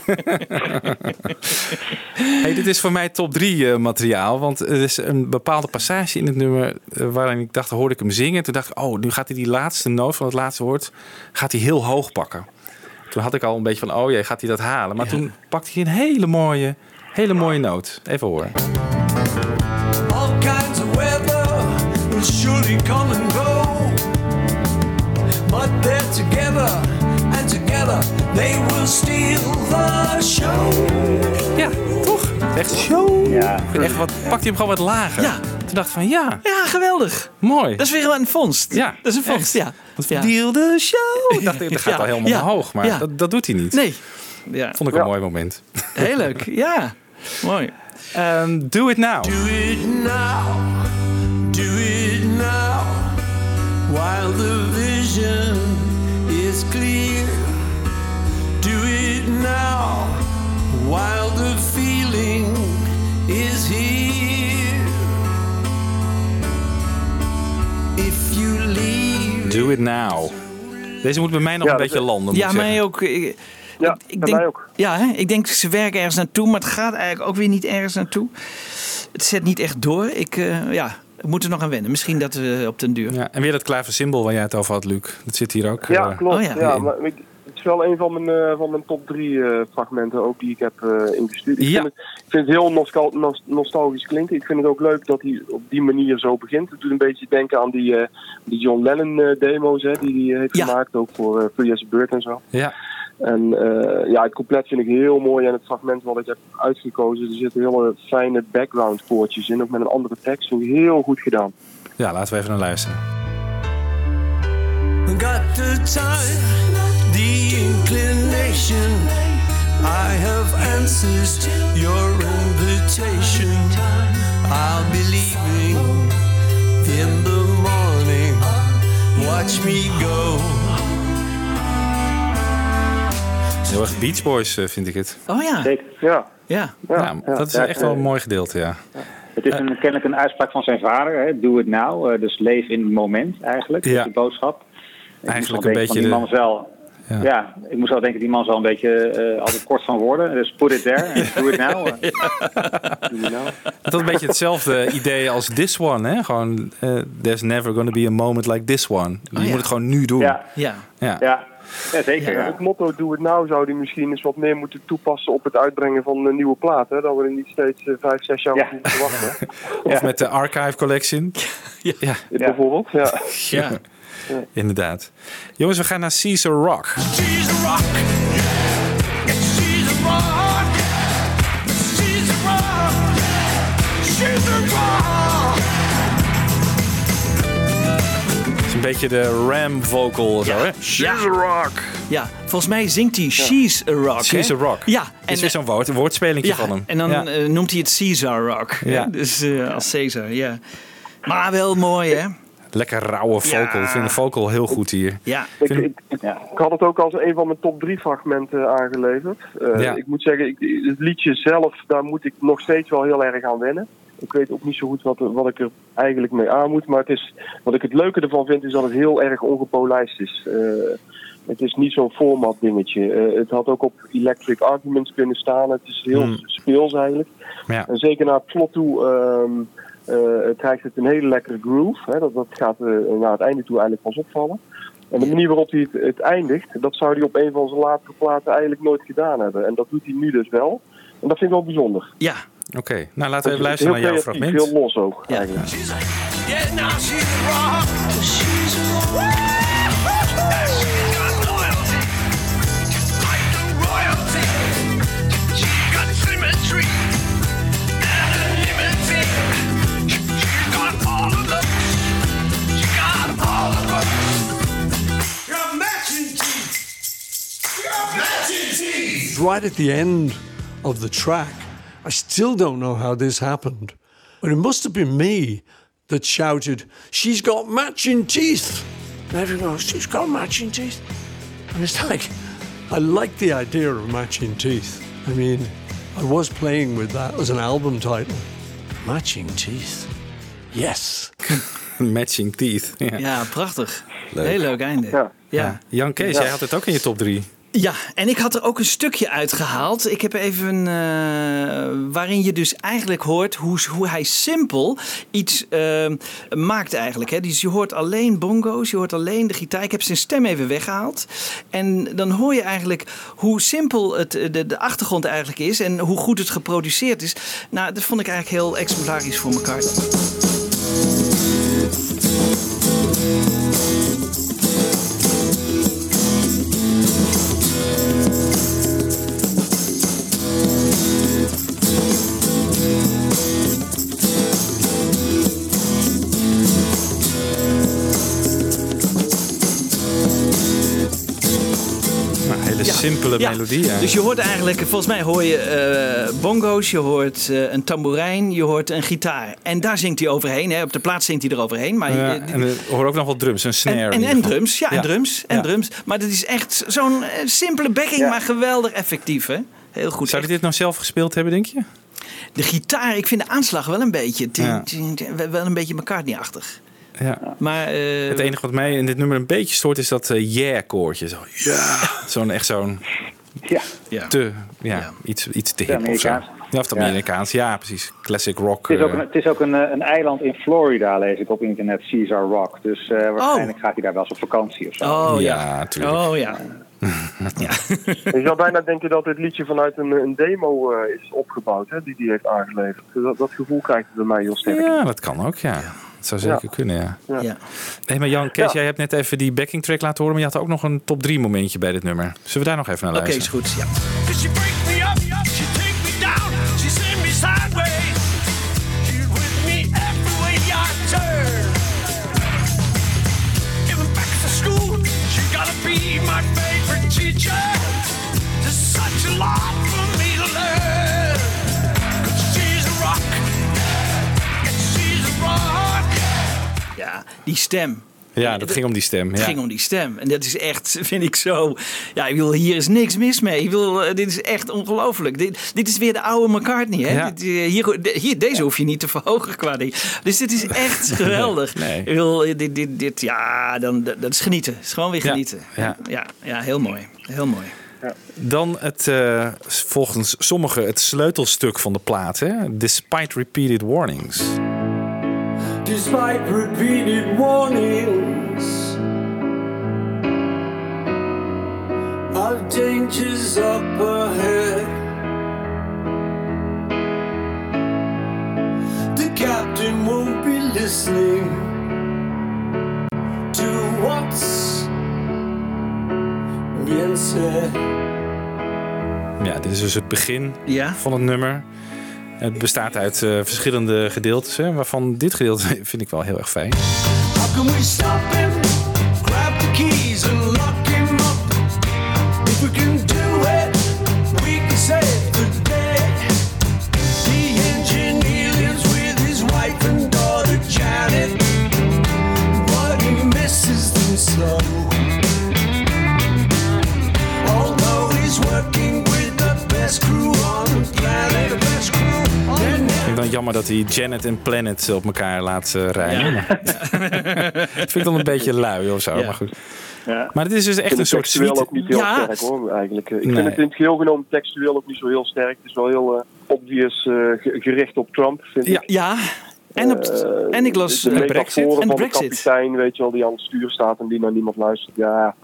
hey, dit is voor mij top 3 materiaal. Want er is een bepaalde passage in het nummer eh, waarin ik dacht, hoorde ik hem zingen. Toen dacht ik, oh, nu gaat hij die laatste noot van het laatste woord gaat hij heel hoog pakken. Toen had ik al een beetje van, oh jee, gaat hij dat halen? Maar toen pakte hij een hele mooie, hele mooie noot. Even horen. All kinds of weather will surely come and go. But they're together, and together they will steal the show. Ja, toch? Echt show. Ja. Echt wat, pakt hij hem gewoon wat lager. Ja. Dacht van, ja, Ja, geweldig. mooi. Dat is weer een vondst. Ja, dat is een vondst, ja. ja. Deal the show. Ik dacht, dat gaat Ja, al helemaal ja, omhoog. Maar ja. dat, dat doet hij niet. Nee. Ja, Vond ik een mooi moment. heel leuk. Ja, mooi. Ehm, do it now. Do it now, do it now, while the vision is clear. Do it now, while the feeling is here. Do it now. Deze moet bij mij nog Ja, een beetje is- landen. moet Ja, ik zeggen. mij ook. Ik, Ja, ik bij denk, mij ook. Ja, hè? ik denk ze werken ergens naartoe, maar het gaat eigenlijk ook weer niet ergens naartoe. Het zet niet echt door. Ik, eh, ja, we moeten er nog aan wennen. Misschien dat we op den duur. Ja, en weer dat klaversymbol waar jij het over had, Luc. Dat zit hier ook. Ja, eh, klopt. oh ja. ja. maar ik, wel een van mijn, eh, van mijn top drie eh, fragmenten ook die ik heb eh, ingestuurd. Ik, Ja. vind het, ik vind het heel nostal- nos- nostalgisch klinken. Ik vind het ook leuk dat hij op die manier zo begint. Het doet een beetje denken aan die, die John Lennon demo's hè, die hij heeft Ja. gemaakt. Ook voor uh, a Bird en zo. ja. En ja, het couplet vind ik heel mooi. En het fragment wat ik heb uitgekozen, er zitten hele fijne background koortjes in. Ook met een andere tekst. Vind ik heel goed gedaan. ja, laten we even naar luisteren. Got the time, the inclination. I have answered your invitation. I'll be leaving in the morning. Watch me go. Heel erg Beach Boys eh, vind ik het. Oh ja, Zeker. Ja, ja. Ja, ja. dat is Ja, echt wel een eh, mooi gedeelte, ja. Het is een, kennelijk een uitspraak van zijn vader. Hè? Do it now. Eh, dus leef in het moment eigenlijk. Ja. Die boodschap. Ik Eigenlijk moest een wel denken beetje van Die man is wel, Ja. ja. ik moest wel denken, die man is wel een beetje eh, altijd kort van woorden. Dus put it there. en Do it now. doe je nou. Het had een beetje hetzelfde idee als This One, hè? Gewoon, eh, there's never gonna be a moment like this one. Je Oh, ja. moet het gewoon nu doen. Ja, Ja, Ja. ja. ja zeker. Het motto Doe het nou zou die misschien eens wat meer moeten toepassen op het uitbrengen van een nieuwe plaat. Hè? Dat we er niet steeds eh, vijf, zes jaar Ja. op moeten wachten. Of met de Archive Collection. Ja. Ja. Bijvoorbeeld. Ja. Ja. Inderdaad. Jongens, we gaan naar Caesar Rock. She's a rock. She's a rock. She's a rock. Het is een beetje de Ram vocal zo, hè? Ja. rock. Ja, volgens mij zingt hij She's a Rock. She's hè? a Rock. Ja. En, is weer zo'n woord, een woordspelingje ja, van hem. En dan Ja. eh, noemt hij het Caesar Rock. Ja. Dus eh, als Caesar, ja. Maar wel mooi, hè? Lekker rauwe vocal. Ik vind de vocal heel goed hier. Ja. Ik, ik, ik had het ook als een van mijn top drie fragmenten aangeleverd. Eh, Ja. Ik moet zeggen, ik, het liedje zelf, daar moet ik nog steeds wel heel erg aan wennen. Ik weet ook niet zo goed wat, wat ik er eigenlijk mee aan moet. Maar het is, wat ik het leuke ervan vind, is dat het heel erg ongepolijst is. Eh, het is niet zo'n format dingetje. Eh, het had ook op Electric Arguments kunnen staan. Het is heel Hmm. speels eigenlijk. Ja. En zeker naar het slot toe ehm, eh, krijgt het een hele lekkere groove. Hè. Dat, dat gaat eh, naar het einde toe eigenlijk pas opvallen. En de manier waarop hij het, het eindigt, dat zou hij op een van zijn latere platen eigenlijk nooit gedaan hebben. En dat doet hij nu dus wel. En dat vind ik wel bijzonder. Ja. Oké, nou laten we even luisteren naar jouw creatief, fragment. Heel los ook, eigenlijk. Yeah, Right at the end of the track, I still don't know how this happened, but it must have been me that shouted, She's got matching teeth. And everyone goes, She's got matching teeth. And it's like, I like the idea of matching teeth. I mean, I was playing with that as an album title. Matching teeth. Yes. Matching Teeth. Ja, Ja, prachtig. Leuk. Heel leuk einde. Ja. Ja. Jan Kees, Ja. jij had het ook in je top 3. en ik had er ook een stukje uitgehaald. Ik heb even eh, waarin je dus eigenlijk hoort hoe, hoe hij simpel iets eh, maakt eigenlijk. Hè. Dus je hoort alleen bongo's, je hoort alleen de gitaar. Ik heb zijn stem even weggehaald. En dan hoor je eigenlijk hoe simpel het, de, de achtergrond eigenlijk is en hoe goed het geproduceerd is. Nou, dat vond ik eigenlijk heel exemplarisch voor elkaar. Ja. simpele Ja. melodie. Ja. Dus je hoort eigenlijk, volgens mij hoor je eh, bongo's, je hoort eh, een tamboerijn, je hoort een gitaar. En daar zingt hij overheen. Hè. Op de plaats zingt hij eroverheen. Maar Ja, je- en we horen ook nog wel drums, een snare. en, en, drums, ja, en Ja. drums, en Ja. drums. Maar dat is echt zo'n eh, simpele backing, maar geweldig effectief, hè? Heel goed. Zou hij dit nou zelf gespeeld hebben, denk je? De gitaar, ik vind de aanslag wel een beetje, Ja. wel een beetje McCartney-achtig. Ja. Maar, eh, Het enige wat mij in dit nummer een beetje stoort is dat eh, yeah-koortje. Zo, ja. Zo'n echt zo'n... Ja. Te, ja, Iets, iets te hip of zo. Ja, of Ja. Amerikaans. Ja, precies. Classic rock. Het is ook, eh, een, het is ook een, een eiland in Florida, lees ik op internet, Caesar Rock. Dus eh, waarschijnlijk gaat hij daar wel eens op vakantie of zo. Oh ja, tuurlijk. Oh ja. Je zou bijna denken dat dit liedje vanuit een, een demo eh, is opgebouwd, hè, die hij heeft aangeleverd. Dat, dat gevoel krijgt het bij mij heel sterk. Ja, dat kan ook, ja. Dat zou zeker Ja. kunnen, ja. Ja. Hey, maar Jan, Kees, Ja. jij hebt net even die backing track laten horen, maar je had ook nog een top 3 momentje bij dit nummer. Zullen we daar nog even naar Oké, is luisteren? goed. Ja. Cause she break me up, she take me down, she send me sideways. She's with me every way I turn. Even back to school, she gotta be my favorite teacher. There's such a lot die stem. Ja, dat ging om die stem. Het Ja. ging om die stem. En dat is echt, vind ik zo. Ja, ik wil, hier is niks mis mee. Ik wil, eh, dit is echt ongelooflijk. Dit, dit is weer de oude McCartney. Hè? Ja. Dit, eh, hier, hier, deze hoef je niet te verhogen qua ding. Dus dit is echt geweldig. Nee. Ik wil, dit, dit, dit, ja, dan, dat is genieten. Het is gewoon weer Ja, genieten. ja. ja, ja, heel mooi. Heel mooi. Dan het, eh, volgens sommigen het sleutelstuk van de plaat. Hè? Despite repeated warnings despite repeated warnings of dangers up ahead. The captain won't be listening to what's being said. Ja, dit is dus het begin ja? van het nummer. Het bestaat uit eh, verschillende gedeeltes, hè, waarvan dit gedeelte vind ik wel heel erg fijn. Dan jammer dat hij Janet en Planet op elkaar laat eh, rijmen. maar- dat vind ik dan een beetje lui of zo, Ja. maar goed. Ja. Maar dit is dus Ik echt een het soort textueel suite. ook niet heel Ja. sterk hoor, eigenlijk. Ik Nee. vind het in het geheel genomen textueel ook niet zo heel sterk. Het is wel heel eh, obvious eh, ge- gericht op Trump, vind Ja, ik. ja. En, op, en ik las de eh, metaforen en van Brexit. de kapitein, weet je wel, die aan het stuur staat en die naar niemand luistert. Ja.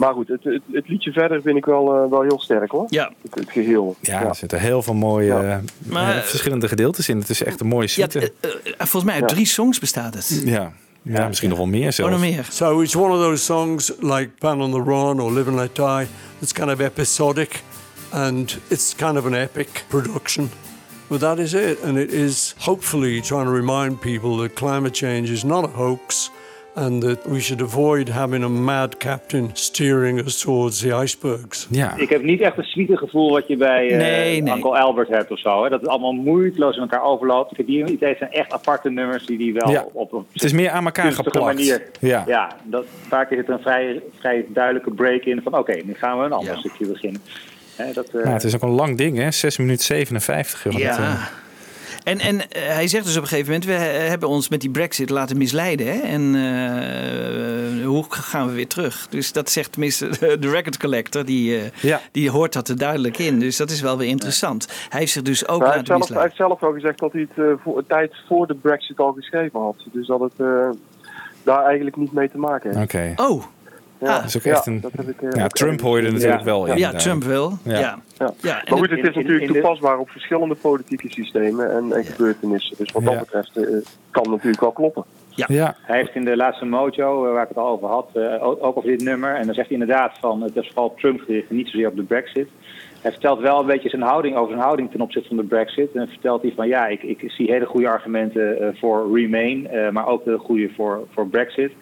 Maar goed, het, het, het liedje verder vind ik wel, eh, wel heel sterk hoor. Ja. Het, het geheel. Ja, er zitten heel veel mooie eh, Maar- eh, verschillende gedeeltes in. Het is echt een mooie suite. volgens mij uit drie songs bestaat het. Ja, ja, misschien nog wel meer Oh, zelfs. nog meer. So it's one of those songs like Band on the Run or Live and Let Die that's kind of episodic and it's kind of an epic production. But that is it. And it is hopefully trying to remind people that climate change is not a hoax and that we should avoid having a mad captain steering us towards the icebergs. Ja. Ik heb niet echt een suite gevoel wat je bij eh, Nee, nee. Uncle Albert hebt of zo. Hè? Dat het allemaal moeiteloos in elkaar overloopt. Ik heb hier idee zijn echt aparte nummers die die wel Ja. op een Het is meer aan elkaar geplakt. manier. Ja. ja dat, vaak is het een vrij, vrij duidelijke break in van oké, nu gaan we een ander stukje beginnen. Hè, dat, eh, Ja, het is ook een lang ding, hè? 6 minuten 57. joh. Dat, Ja. En, en eh, hij zegt dus op een gegeven moment, we hebben ons met die brexit laten misleiden. Hè? En eh, hoe gaan we weer terug? Dus dat zegt tenminste de record collector, die, eh, die hoort dat er duidelijk in. Dus dat is wel weer interessant. Hij heeft zich dus ook hij, laten zelf, hij misleiden. heeft zelf wel gezegd dat hij het voor, een tijd voor de Brexit al geschreven had. Dus dat het eh, daar eigenlijk niet mee te maken heeft. Oké. Oh. Ja, Dat is ook echt ja, een- dat heb ik, eh, ja, Trump hoorde gezien. natuurlijk wel in, Ja, eh, Trump wel. ja. Ja. Ja. Ja, en maar goed, het- is natuurlijk toepasbaar op verschillende politieke systemen en, en gebeurtenissen. Dus wat dat betreft eh, kan het natuurlijk wel kloppen. Ja. Hij heeft in de laatste mojo, waar ik het al over had, ook over dit nummer. En dan zegt hij inderdaad van het is vooral Trump gericht en niet zozeer op de Brexit. Hij vertelt wel een beetje zijn houding over zijn houding ten opzichte van de Brexit. En dan vertelt hij van ja, ik, ik zie hele goede argumenten eh, voor Remain, eh, maar ook de goede voor, voor Brexit.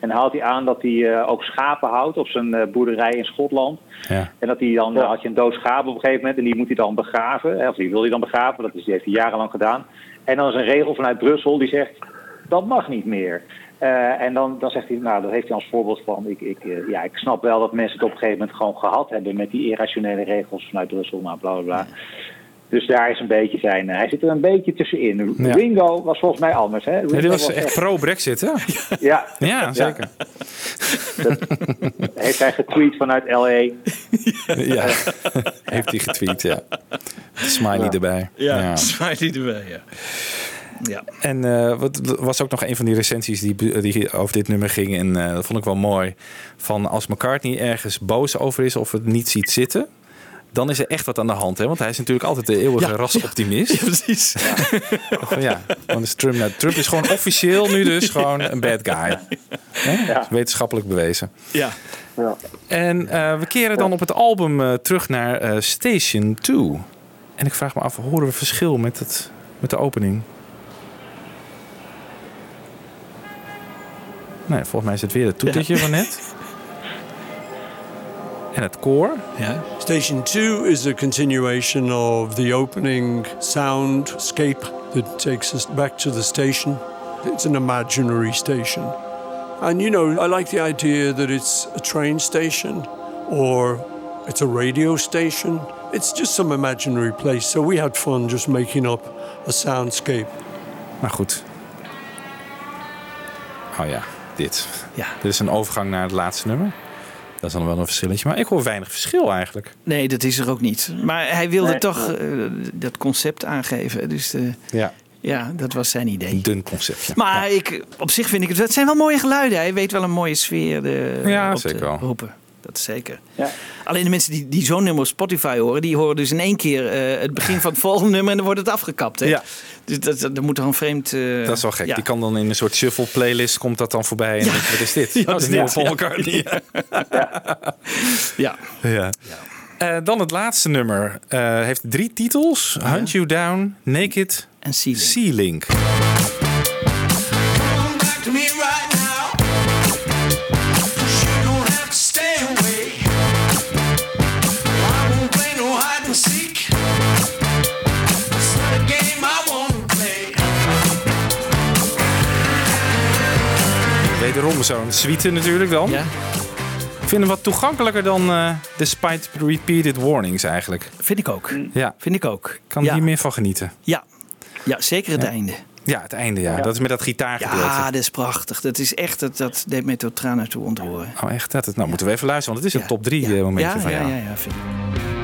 En haalt hij aan dat hij eh, ook schapen houdt op zijn eh, boerderij in Schotland. Ja. En dat hij dan, dan had je een dood schaap op een gegeven moment en die moet hij dan begraven. Hè, Of die wil hij dan begraven, dat is, die heeft hij jarenlang gedaan. En dan is een regel vanuit Brussel die zegt, dat mag niet meer. Eh, en dan, dan zegt hij, nou, dat heeft hij als voorbeeld van, ik, ik, eh, ja, ik snap wel dat mensen het op een gegeven moment gewoon gehad hebben met die irrationele regels vanuit Brussel, nou, bla bla bla. Dus daar is een beetje zijn, eh, hij zit er een beetje tussenin. Ja. Ringo was volgens mij anders, hè? Ja, Ringo die was echt pro-Brexit, hè? Ja, Ja, zeker. heeft hij getweet vanuit LA. Ja, heeft hij getweet, ja. Smiley erbij. Ja, smiley erbij, ja. Ja. En eh, wat er was ook nog een van die recensies die, die over dit nummer ging. En eh, dat vond ik wel mooi. Van als McCartney ergens boos over is of het niet ziet zitten. Dan is er echt wat aan de hand. Hè? Want hij is natuurlijk altijd de eeuwige Ja, rasoptimist. Ja, precies. Ja, dan is Trump, nou, Trump is gewoon officieel nu dus gewoon een bad guy. Wetenschappelijk bewezen. Ja. Ja. En eh, we keren dan op het album eh, terug naar eh, Station 2. En ik vraag me af, horen we verschil met, het, met de opening? Nee, volgens mij is het weer het toetertje van net. En het koor. Ja. Station 2 is a continuation of the opening soundscape that takes us back to the station. It's an imaginary station. And you know, I like the idea that it's a train station or it's a radio station. It's just some imaginary place. So we had fun just making up a soundscape. Maar goed. Oh ja, dit. Ja. Dit is een overgang naar het laatste nummer. Dat is dan wel een verschilletje. Maar ik hoor weinig verschil eigenlijk. Nee, dat is er ook niet. Maar hij wilde Nee. toch eh, dat concept aangeven. Dus eh, Ja. ja, dat was zijn idee. Een dun conceptje. Maar ik, op zich vind ik het... Het zijn wel mooie geluiden. Hij weet wel een mooie sfeer de, Ja, op zeker te wel. roepen. Dat zeker. Ja. Alleen de mensen die, die zo'n nummer op Spotify horen, die horen dus in één keer eh, het begin van het volgende nummer en dan wordt het afgekapt. Hè? Ja. Dus dat, dat, dat moet toch een vreemd. eh, Dat is wel gek. ja. Die kan dan in een soort shuffle playlist komt dat dan voorbij. En Ja. denk je, wat is dit? Ja, oh, dat is nieuwe ja, Paul ja. McCartney. Ja. Ja. Eh, dan het laatste nummer. Eh, heeft drie titels. Hunt You Down, Naked en Sea Link. Sea Link. Wederom zo'n suite natuurlijk dan. Ja. Ik vind hem wat toegankelijker dan eh Despite Repeated Warnings eigenlijk. Vind ik ook. Ja, Vind ik ook. kan ja. hier meer van genieten. Ja. ja, zeker het einde. Ja, het einde ja. Dat is met dat gitaargedeelte. Ja, dat is prachtig. Dat is echt, dat, dat deed mij tot tranen toe ontroeren. Oh echt? Dat, nou moeten we even luisteren, want het is een Ja. top 3 Ja. momentje ja, van ja, jou. ja, ja, vind ik.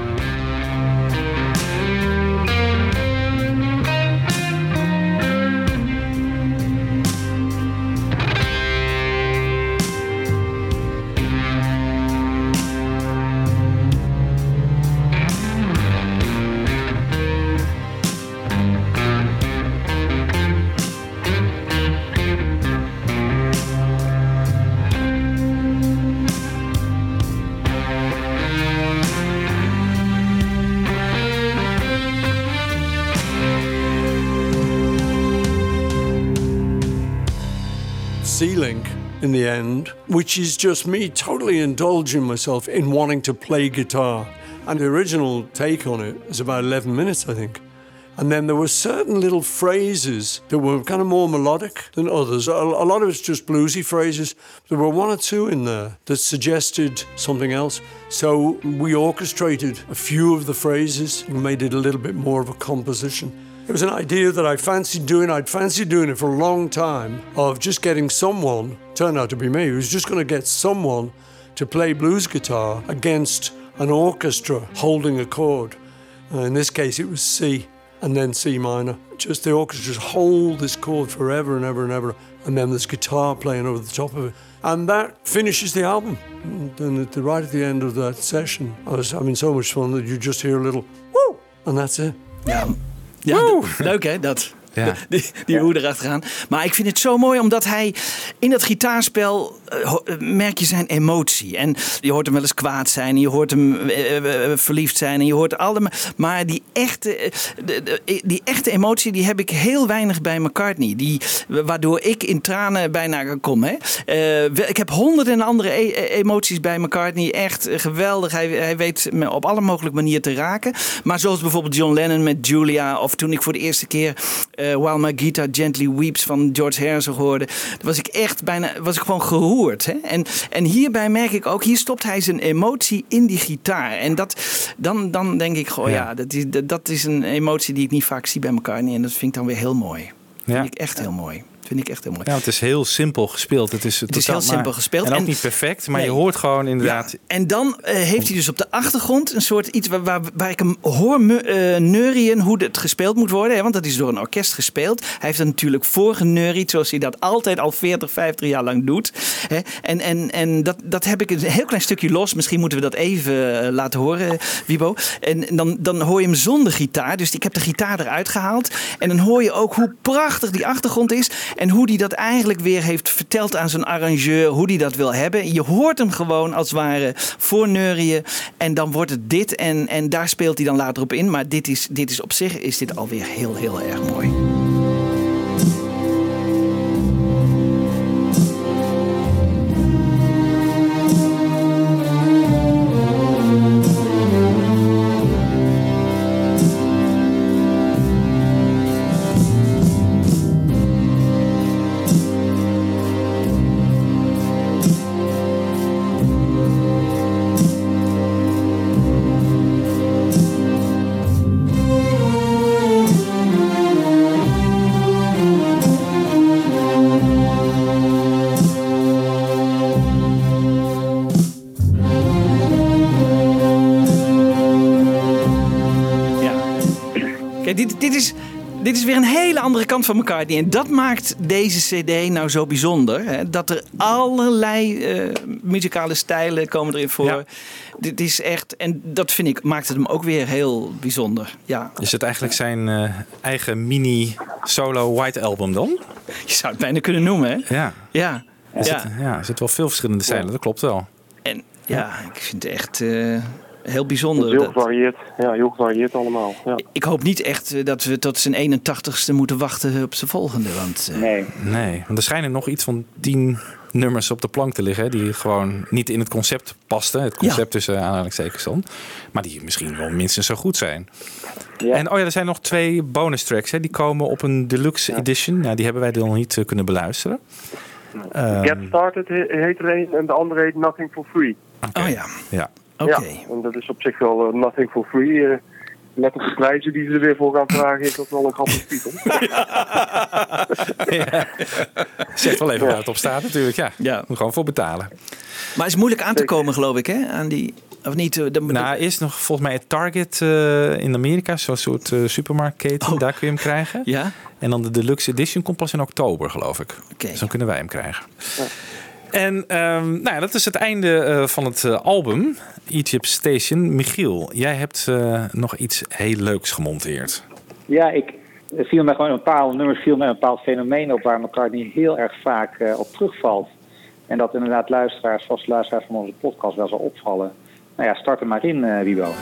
Which is just me totally indulging myself in wanting to play guitar. And the original take on it is about 11 minutes, I think. And then there were certain little phrases that were kind of more melodic than others. A lot of it's just bluesy phrases. There were one or two in there that suggested something else. So we orchestrated a few of the phrases and made it a little bit more of a composition. It was an idea that I fancied doing. I'd fancied doing it for a long time of just getting someone, turned out to be me, who was just going to get someone to play blues guitar against an orchestra holding a chord. Uh, in this case, it was C and then C minor. Just the orchestra just hold this chord forever and ever and ever, and then there's guitar playing over the top of it. And that finishes the album. And at the, right at the end of that session, I was having so much fun that you just hear a little woo, and that's it. Ja, ja leuk hè, dat. Ja. Die, die hoe erachteraan. Maar ik vind het zo mooi omdat hij in dat gitaarspel eh, eh, merk je zijn emotie. En je hoort hem wel eens kwaad zijn, en je hoort hem eh, verliefd zijn en je hoort allemaal. Maar die echte, de- de- die echte emotie die heb ik heel weinig bij McCartney. Die, waardoor ik in tranen bijna kom. Hè. Ik heb honderden andere e- e- emoties bij McCartney. Echt geweldig. Hij, hij weet me op alle mogelijke manieren te raken. Maar zoals bijvoorbeeld John Lennon met Julia. Of toen ik voor de eerste keer While My Guitar Gently Weeps van George Harrison hoorde. Was ik echt bijna, was ik gewoon geroerd. Hè? En, en hierbij merk ik ook, hier stopt hij zijn emotie in die gitaar. En dat, dan, dan denk ik gewoon, ja, Ja. dat, is, dat, dat is een emotie die ik niet vaak zie bij McCartney. En dat vind ik dan weer heel mooi. Ja. Vind ik echt heel mooi. Vind ik echt heel mooi. Ja, het is heel simpel gespeeld. Het is, Het is heel simpel gespeeld. En ook En- niet perfect, maar je hoort gewoon inderdaad... Ja, en dan eh, heeft hij dus op de achtergrond een soort iets waar, waar, waar ik hem hoor me, eh, neurien hoe het gespeeld moet worden. Hè, want dat is door een orkest gespeeld. Hij heeft er natuurlijk voor geneuried, zoals hij dat altijd al 40, 50 jaar lang doet. Hè. En, en, en dat, dat heb ik een heel klein stukje los. Misschien moeten we dat even eh, laten horen, Wibo. En dan, dan hoor je hem zonder gitaar. Dus ik heb de gitaar eruit gehaald. En dan hoor je ook hoe prachtig die achtergrond is. En hoe hij dat eigenlijk weer heeft verteld aan zijn arrangeur. Hoe hij dat wil hebben. Je hoort hem gewoon als het ware voor neurien. En dan wordt het dit. En, en daar speelt hij dan later op in. Maar dit is, dit is op zich is dit alweer heel, heel erg mooi. Is weer een hele andere kant van McCartney. En dat maakt deze cd nou zo bijzonder. Hè? Dat er allerlei eh, muzikale stijlen komen erin voor. Dit is echt, en dat vind ik, maakt het hem ook weer heel bijzonder. Ja. Is het eigenlijk zijn eh, eigen mini-solo white album dan? Je zou het bijna kunnen noemen, hè? Ja. Ja. Er, Ja. Zit, ja, er zitten wel veel verschillende stijlen, dat klopt wel. En ja, ik vind het echt eh, heel bijzonder. heel gevarieerd. Ja, heel gevarieerd allemaal. Ja. ik hoop niet echt eh, dat we tot zijn 81ste moeten wachten op zijn volgende. Want, eh, Nee. Nee, want er schijnen nog iets van tien nummers op de plank te liggen... die gewoon niet in het concept pasten. Het concept tussen aanhalingstekens dan. Maar die misschien wel minstens zo goed zijn. En oh ja, er zijn nog twee bonus tracks. Hè, die komen op een deluxe edition. Nou, die hebben wij dan nog niet eh, kunnen beluisteren. Ehm, Get Started he- heet er een en de andere heet Nothing for Free. Oh ja. Ja. Oké. Ja, en dat is op zich wel eh, Nothing for Free. eh let op de prijzen die ze er weer voor gaan vragen, is dat wel een grappige titel. Zegt wel even waar het op staat natuurlijk. Ja, Ja. Moet gewoon voor betalen. Maar het is moeilijk aan te komen, geloof ik, hè? Aan die, of niet? eh, dan- Nou, eerst nog volgens mij het Target eh, in Amerika. Zo'n soort eh, supermarktketen. Daar kun je hem krijgen. Oh. Ja? En dan de deluxe edition komt pas in oktober, geloof ik. Oké. Dus dan kunnen wij hem krijgen. En ehm, nou ja, dat is het einde eh, van het eh, album, Egypt Station. Michiel, jij hebt eh, nog iets heel leuks gemonteerd. Ja, ik viel mij gewoon een bepaald nummers viel mij een bepaald fenomeen op waar McCartney heel erg vaak eh, op terugvalt. En dat inderdaad luisteraars, vaste luisteraars van onze podcast wel zal opvallen. Nou ja, start er maar in, eh Wibo.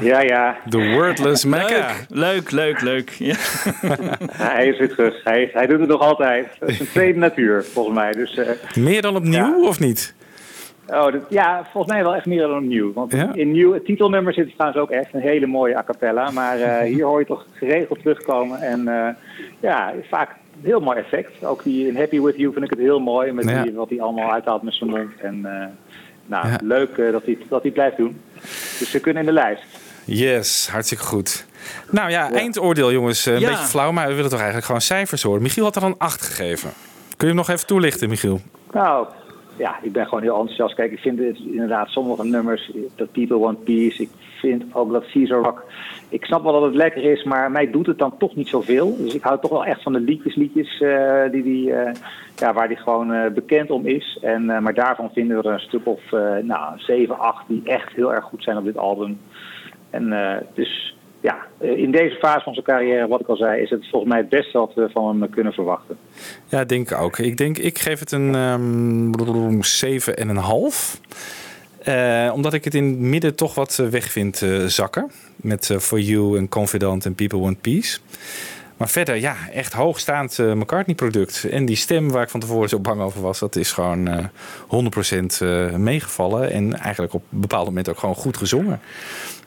Ja, Ja, ja. The Wordless Mecca. Leuk, leuk, leuk. Ja. hij is weer terug. Hij, hij doet het nog altijd. Het is een tweede natuur, volgens mij. Dus, eh, Meer dan opnieuw, of niet? oh, dat- ja, volgens mij wel echt meer dan opnieuw. Want Ja? in nieuw, het titelnummer zit trouwens ook echt een hele mooie a cappella. Maar eh, hier hoor je toch geregeld terugkomen. En eh, ja, vaak een heel mooi effect. Ook die in Happy With You vind ik het heel mooi. Met Ja. die, wat hij allemaal uithaalt met zijn mond. En eh, nou, Ja. leuk dat hij dat hij blijft doen. Dus ze kunnen in de lijst. Yes, hartstikke goed. Nou ja, eindoordeel jongens. Een Ja. beetje flauw, maar we willen toch eigenlijk gewoon cijfers horen. Michiel had er een 8 gegeven. Kun je hem nog even toelichten, Michiel? Nou, ja, ik ben gewoon heel enthousiast. Kijk, ik vind het inderdaad sommige nummers, dat People One Piece, ik vind ook dat Caesar Rock, ik snap wel dat het lekker is, maar mij doet het dan toch niet zoveel. Dus ik hou toch wel echt van de liedjes, liedjes eh, die die, eh, ja, waar die gewoon eh, bekend om is. En, eh, maar daarvan vinden we er een stuk of eh nou, 7, 8 die echt heel erg goed zijn op dit album. En eh, dus ja, eh, in deze fase van zijn carrière, wat ik al zei, is het volgens mij het beste wat we van hem kunnen verwachten. Ja, denk ik ook. Ik denk, ik geef het een ehm 7,5. Eh omdat ik het in het midden toch wat eh, weg vind eh, zakken. Met eh, For You en Confidant en People Want Peace. Maar verder, ja, echt hoogstaand eh, McCartney-product. En die stem waar ik van tevoren zo bang over was, dat is gewoon eh 100% eh, meegevallen. En eigenlijk op een bepaald moment ook gewoon goed gezongen.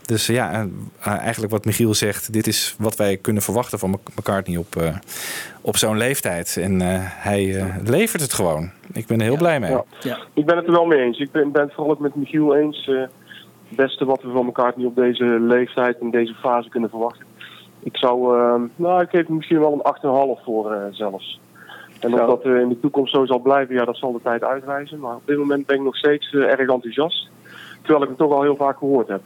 Dus ja, eh, eigenlijk wat Michiel zegt, dit is wat wij kunnen verwachten van Mc- McCartney op, eh, op zo'n leeftijd. En eh, hij eh, levert het gewoon. Ik ben er heel blij mee. Ja. Ja. Ik ben het er wel mee eens. Ik ben, ben het vooral ook met Michiel eens. eh, het beste wat we van elkaar niet op deze leeftijd en deze fase kunnen verwachten. Ik zou, nou, ik geef er misschien wel een 8,5 voor eh, zelfs. En of dat eh, in de toekomst zo zal blijven, ja, dat zal de tijd uitwijzen. Maar op dit moment ben ik nog steeds erg enthousiast. Terwijl ik hem toch al heel vaak gehoord heb.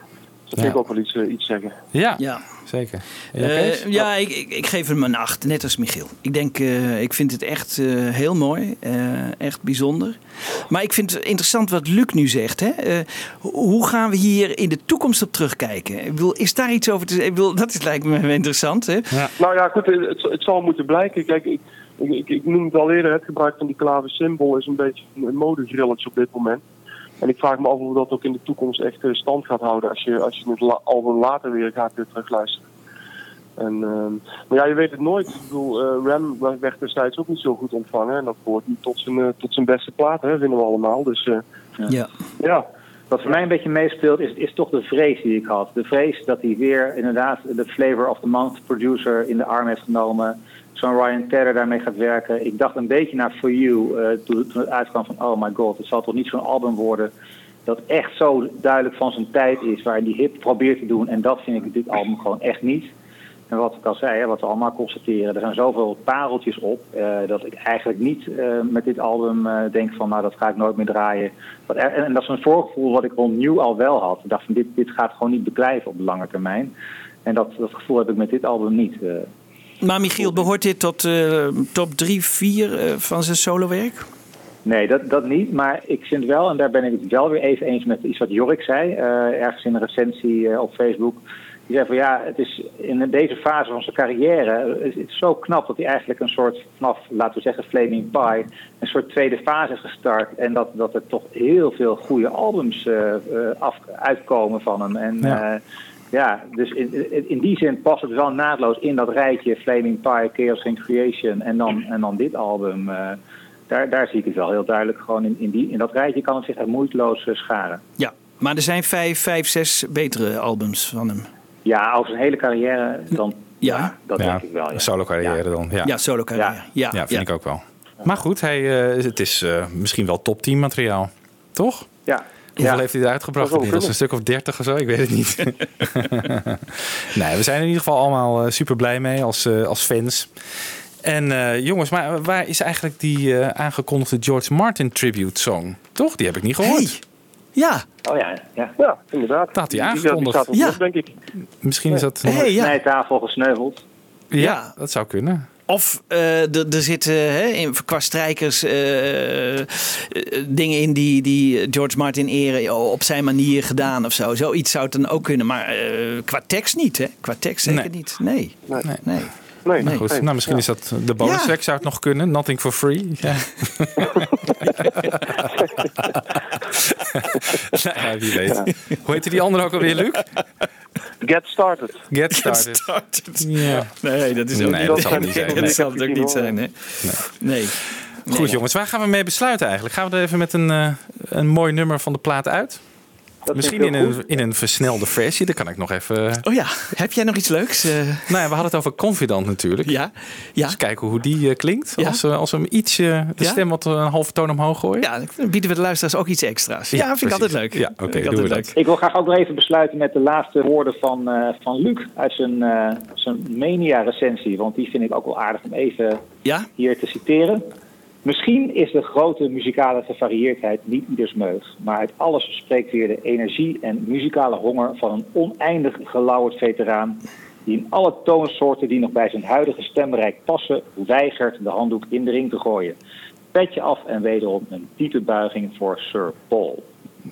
Dat Ja. vind ik ook wel iets, eh, iets zeggen. Ja, Ja. zeker. Eh, ja, ik, ik, ik geef hem een 8, net als Michiel. Ik denk, eh, ik vind het echt eh, heel mooi, eh, echt bijzonder. Maar ik vind het interessant wat Luc nu zegt. Hè? Eh, ho- hoe gaan we hier in de toekomst op terugkijken? Ik bedoel, is daar iets over te zeggen? Ik bedoel, Dat is, lijkt me interessant. Hè? Nou ja, goed, het, het zal moeten blijken. Kijk, ik, ik, ik, ik noemde het al eerder, het gebruik van die klavensymbool is een beetje een modegrilletje op dit moment. En ik vraag me af of dat ook in de toekomst echt eh, stand gaat houden als je, als je het album later weer gaat weer terugluisteren. En, ehm, maar ja, je weet het nooit. Ik bedoel, eh, Ram werd destijds ook niet zo goed ontvangen. En dat behoort niet tot zijn, eh, tot zijn beste plaat, hè, vinden we allemaal. Dus eh, Ja. ja. Wat voor mij een beetje meespeelt is, is toch de vrees die ik had. De vrees dat hij weer inderdaad de Flavor of the Month producer in de arm heeft genomen. Zo'n Ryan Tedder daarmee gaat werken. Ik dacht een beetje naar For You eh, toen, het uitkwam van oh my god, het zal toch niet zo'n album worden dat echt zo duidelijk van zijn tijd is. Waar hij hip probeert te doen. En dat vind ik dit album gewoon echt niet. En wat ik al zei, wat we allemaal constateren, er zijn zoveel pareltjes op, eh, dat ik eigenlijk niet eh, met dit album denk van, nou dat ga ik nooit meer draaien. Wat, en, dat is een voorgevoel wat ik rond al wel had. Ik dacht van, dit, dit gaat gewoon niet beklijven op de lange termijn. En dat, dat gevoel heb ik met dit album niet. Maar Michiel, behoort dit tot eh, top 3, 4 eh, van zijn solowerk? Nee, dat, dat niet. Maar ik vind wel, en daar ben ik het wel weer even eens met iets wat Jorik zei, eh, ergens in een recensie op Facebook. Die zei van ja, het is in deze fase van zijn carrière is het zo knap dat hij eigenlijk een soort, vanaf laten we zeggen Flaming Pie, een soort tweede fase is gestart. En dat, dat er toch heel veel goede albums af, uitkomen van hem. En Ja. ja, ja dus in, in, in die zin past het wel naadloos in dat rijtje Flaming Pie, Chaos and Creation en dan, en dan dit album. eh, daar, daar zie ik het wel heel duidelijk. Gewoon in, in, die, in dat rijtje kan het zich er moeiteloos eh, scharen. Ja, maar er zijn vijf, vijf, zes betere albums van hem. Ja, over zijn hele carrière, dan Ja, dat ja, denk ik wel. Ja. solo carrière dan. Ja, ja solo carrière. Ja, Ja, vind ik ook wel. Maar goed, hij, eh, het is eh, misschien wel top 10 materiaal. Toch? Ja. Hoeveel Ja. heeft hij eruit gebracht? Inmiddels een stuk of 30 of zo? Ik weet het niet. nee, we zijn er in ieder geval allemaal eh, super blij mee als, eh, als fans. En eh, jongens, maar waar is eigenlijk die aangekondigde George Martin tribute song? Toch? Die heb ik niet gehoord. Hey. Ja, Oh ja, ja. Ja, inderdaad. Dat had hij Die- die- aangekondigd. Die staat Ja. op, denk ik. Misschien is dat... hey, ja. Snijtafel gesneuveld. ja, Ja. dat zou kunnen. Of eh, er zitten hè, in, qua strijkers eh, eh, dingen in die, die George Martin eren op zijn manier gedaan of zo. Zoiets zou het dan ook kunnen. Maar eh, qua tekst niet, hè? Qua tekst zeker Nee. niet. Nee. Nee. nee. Nee, Nou, goed. nee. nou, misschien Ja. is dat de bonus Ja. zou het nog kunnen. Nothing for free. Ja. nou, wie weet. Hoe heette die andere ook alweer, Luc? Get Started. Get Started. Started. Ja. Nee, dat is ook Nee, niet. dat zal het niet zijn. Dat zal het ook niet zijn, hè? Nee. Goed jongens, waar gaan we mee besluiten eigenlijk? Gaan we er even met een, eh, een mooi nummer van de plaat uit? Dat Misschien in een, in een versnelde versie. Dan kan ik nog even... Oh ja, heb jij nog iets leuks? Eh, Nou ja, we hadden het over Confidant natuurlijk. ja? Ja? Dus kijken hoe die eh, klinkt. Ja. Als, we, als we hem iets de Ja? stem wat een halve toon omhoog gooien. Ja, dan bieden we de luisteraars ook iets extra's. Ja, vind ik altijd leuk. Ja, oké, doen we dat. Ik wil graag ook nog even besluiten met de laatste woorden van, eh, van Luc uit zijn, eh, zijn Mania-recensie. Want die vind ik ook wel aardig om even Ja? hier te citeren. Misschien is de grote muzikale gevarieerdheid niet ieders meug, maar uit alles spreekt weer de energie en muzikale honger van een oneindig gelauwerd veteraan die in alle toonsoorten die nog bij zijn huidige stembereik passen, weigert de handdoek in de ring te gooien. Petje af en wederom een diepe buiging voor Sir Paul.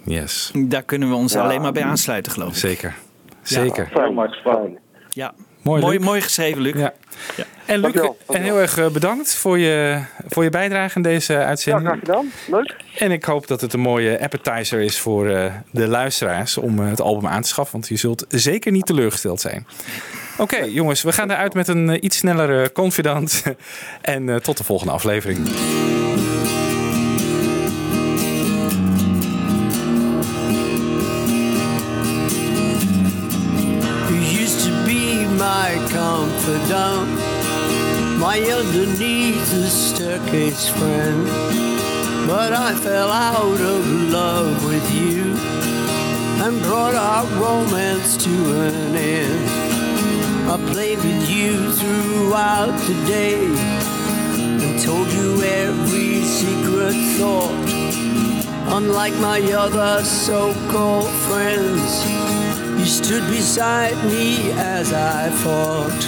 Yes, Daar kunnen we ons Ja. alleen maar bij aansluiten, geloof ik. zeker. Zeker. Gesproken. Ja. Mooi, Mooi, mooi geschreven, Luc. Ja. En Luc, Dankjewel, en heel erg eh, bedankt voor je, voor je bijdrage in deze Ja, uitzending. graag gedaan. Leuk. En ik hoop dat het een mooie appetizer is voor eh, de luisteraars om eh, het album aan te schaffen. Want je zult zeker niet teleurgesteld zijn. Oké, jongens, we gaan eruit met een iets snellere confidant. en eh, tot de volgende aflevering. Confidant, my underneath the staircase friend. But I fell out of love with you and brought our romance to an end. I played with you throughout the day and told you every secret thought Unlike my other so-called friends, you stood beside me as I fought.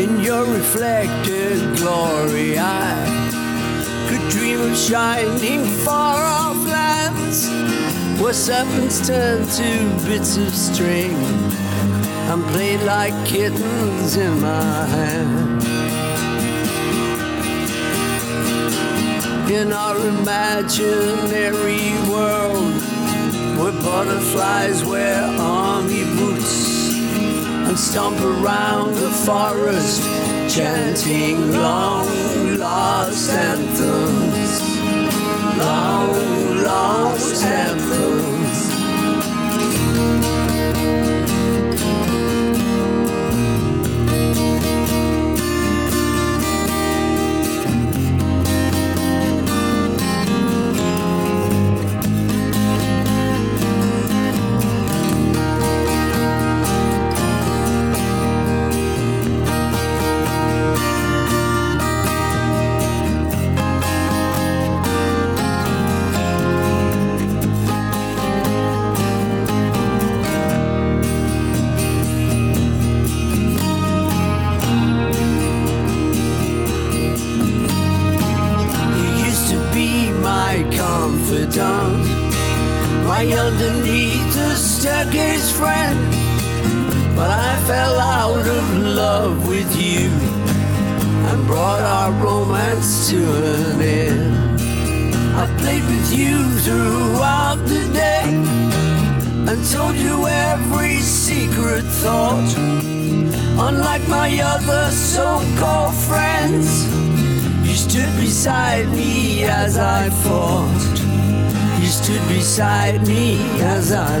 In your reflected glory, I could dream of shining far off lands where serpents turn to bits of string and played like kittens in my hand. In our imaginary world, where butterflies wear army boots and stomp around the forest, chanting long lost anthems, long lost anthems.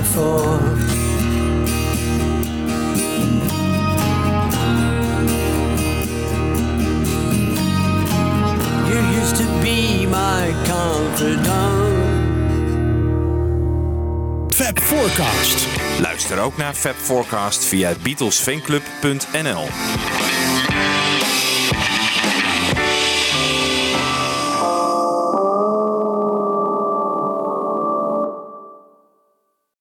As I fought. You used to be my confidant. Fab Forecast. Luister ook naar Fab Forecast via beatlesfanclub.nl.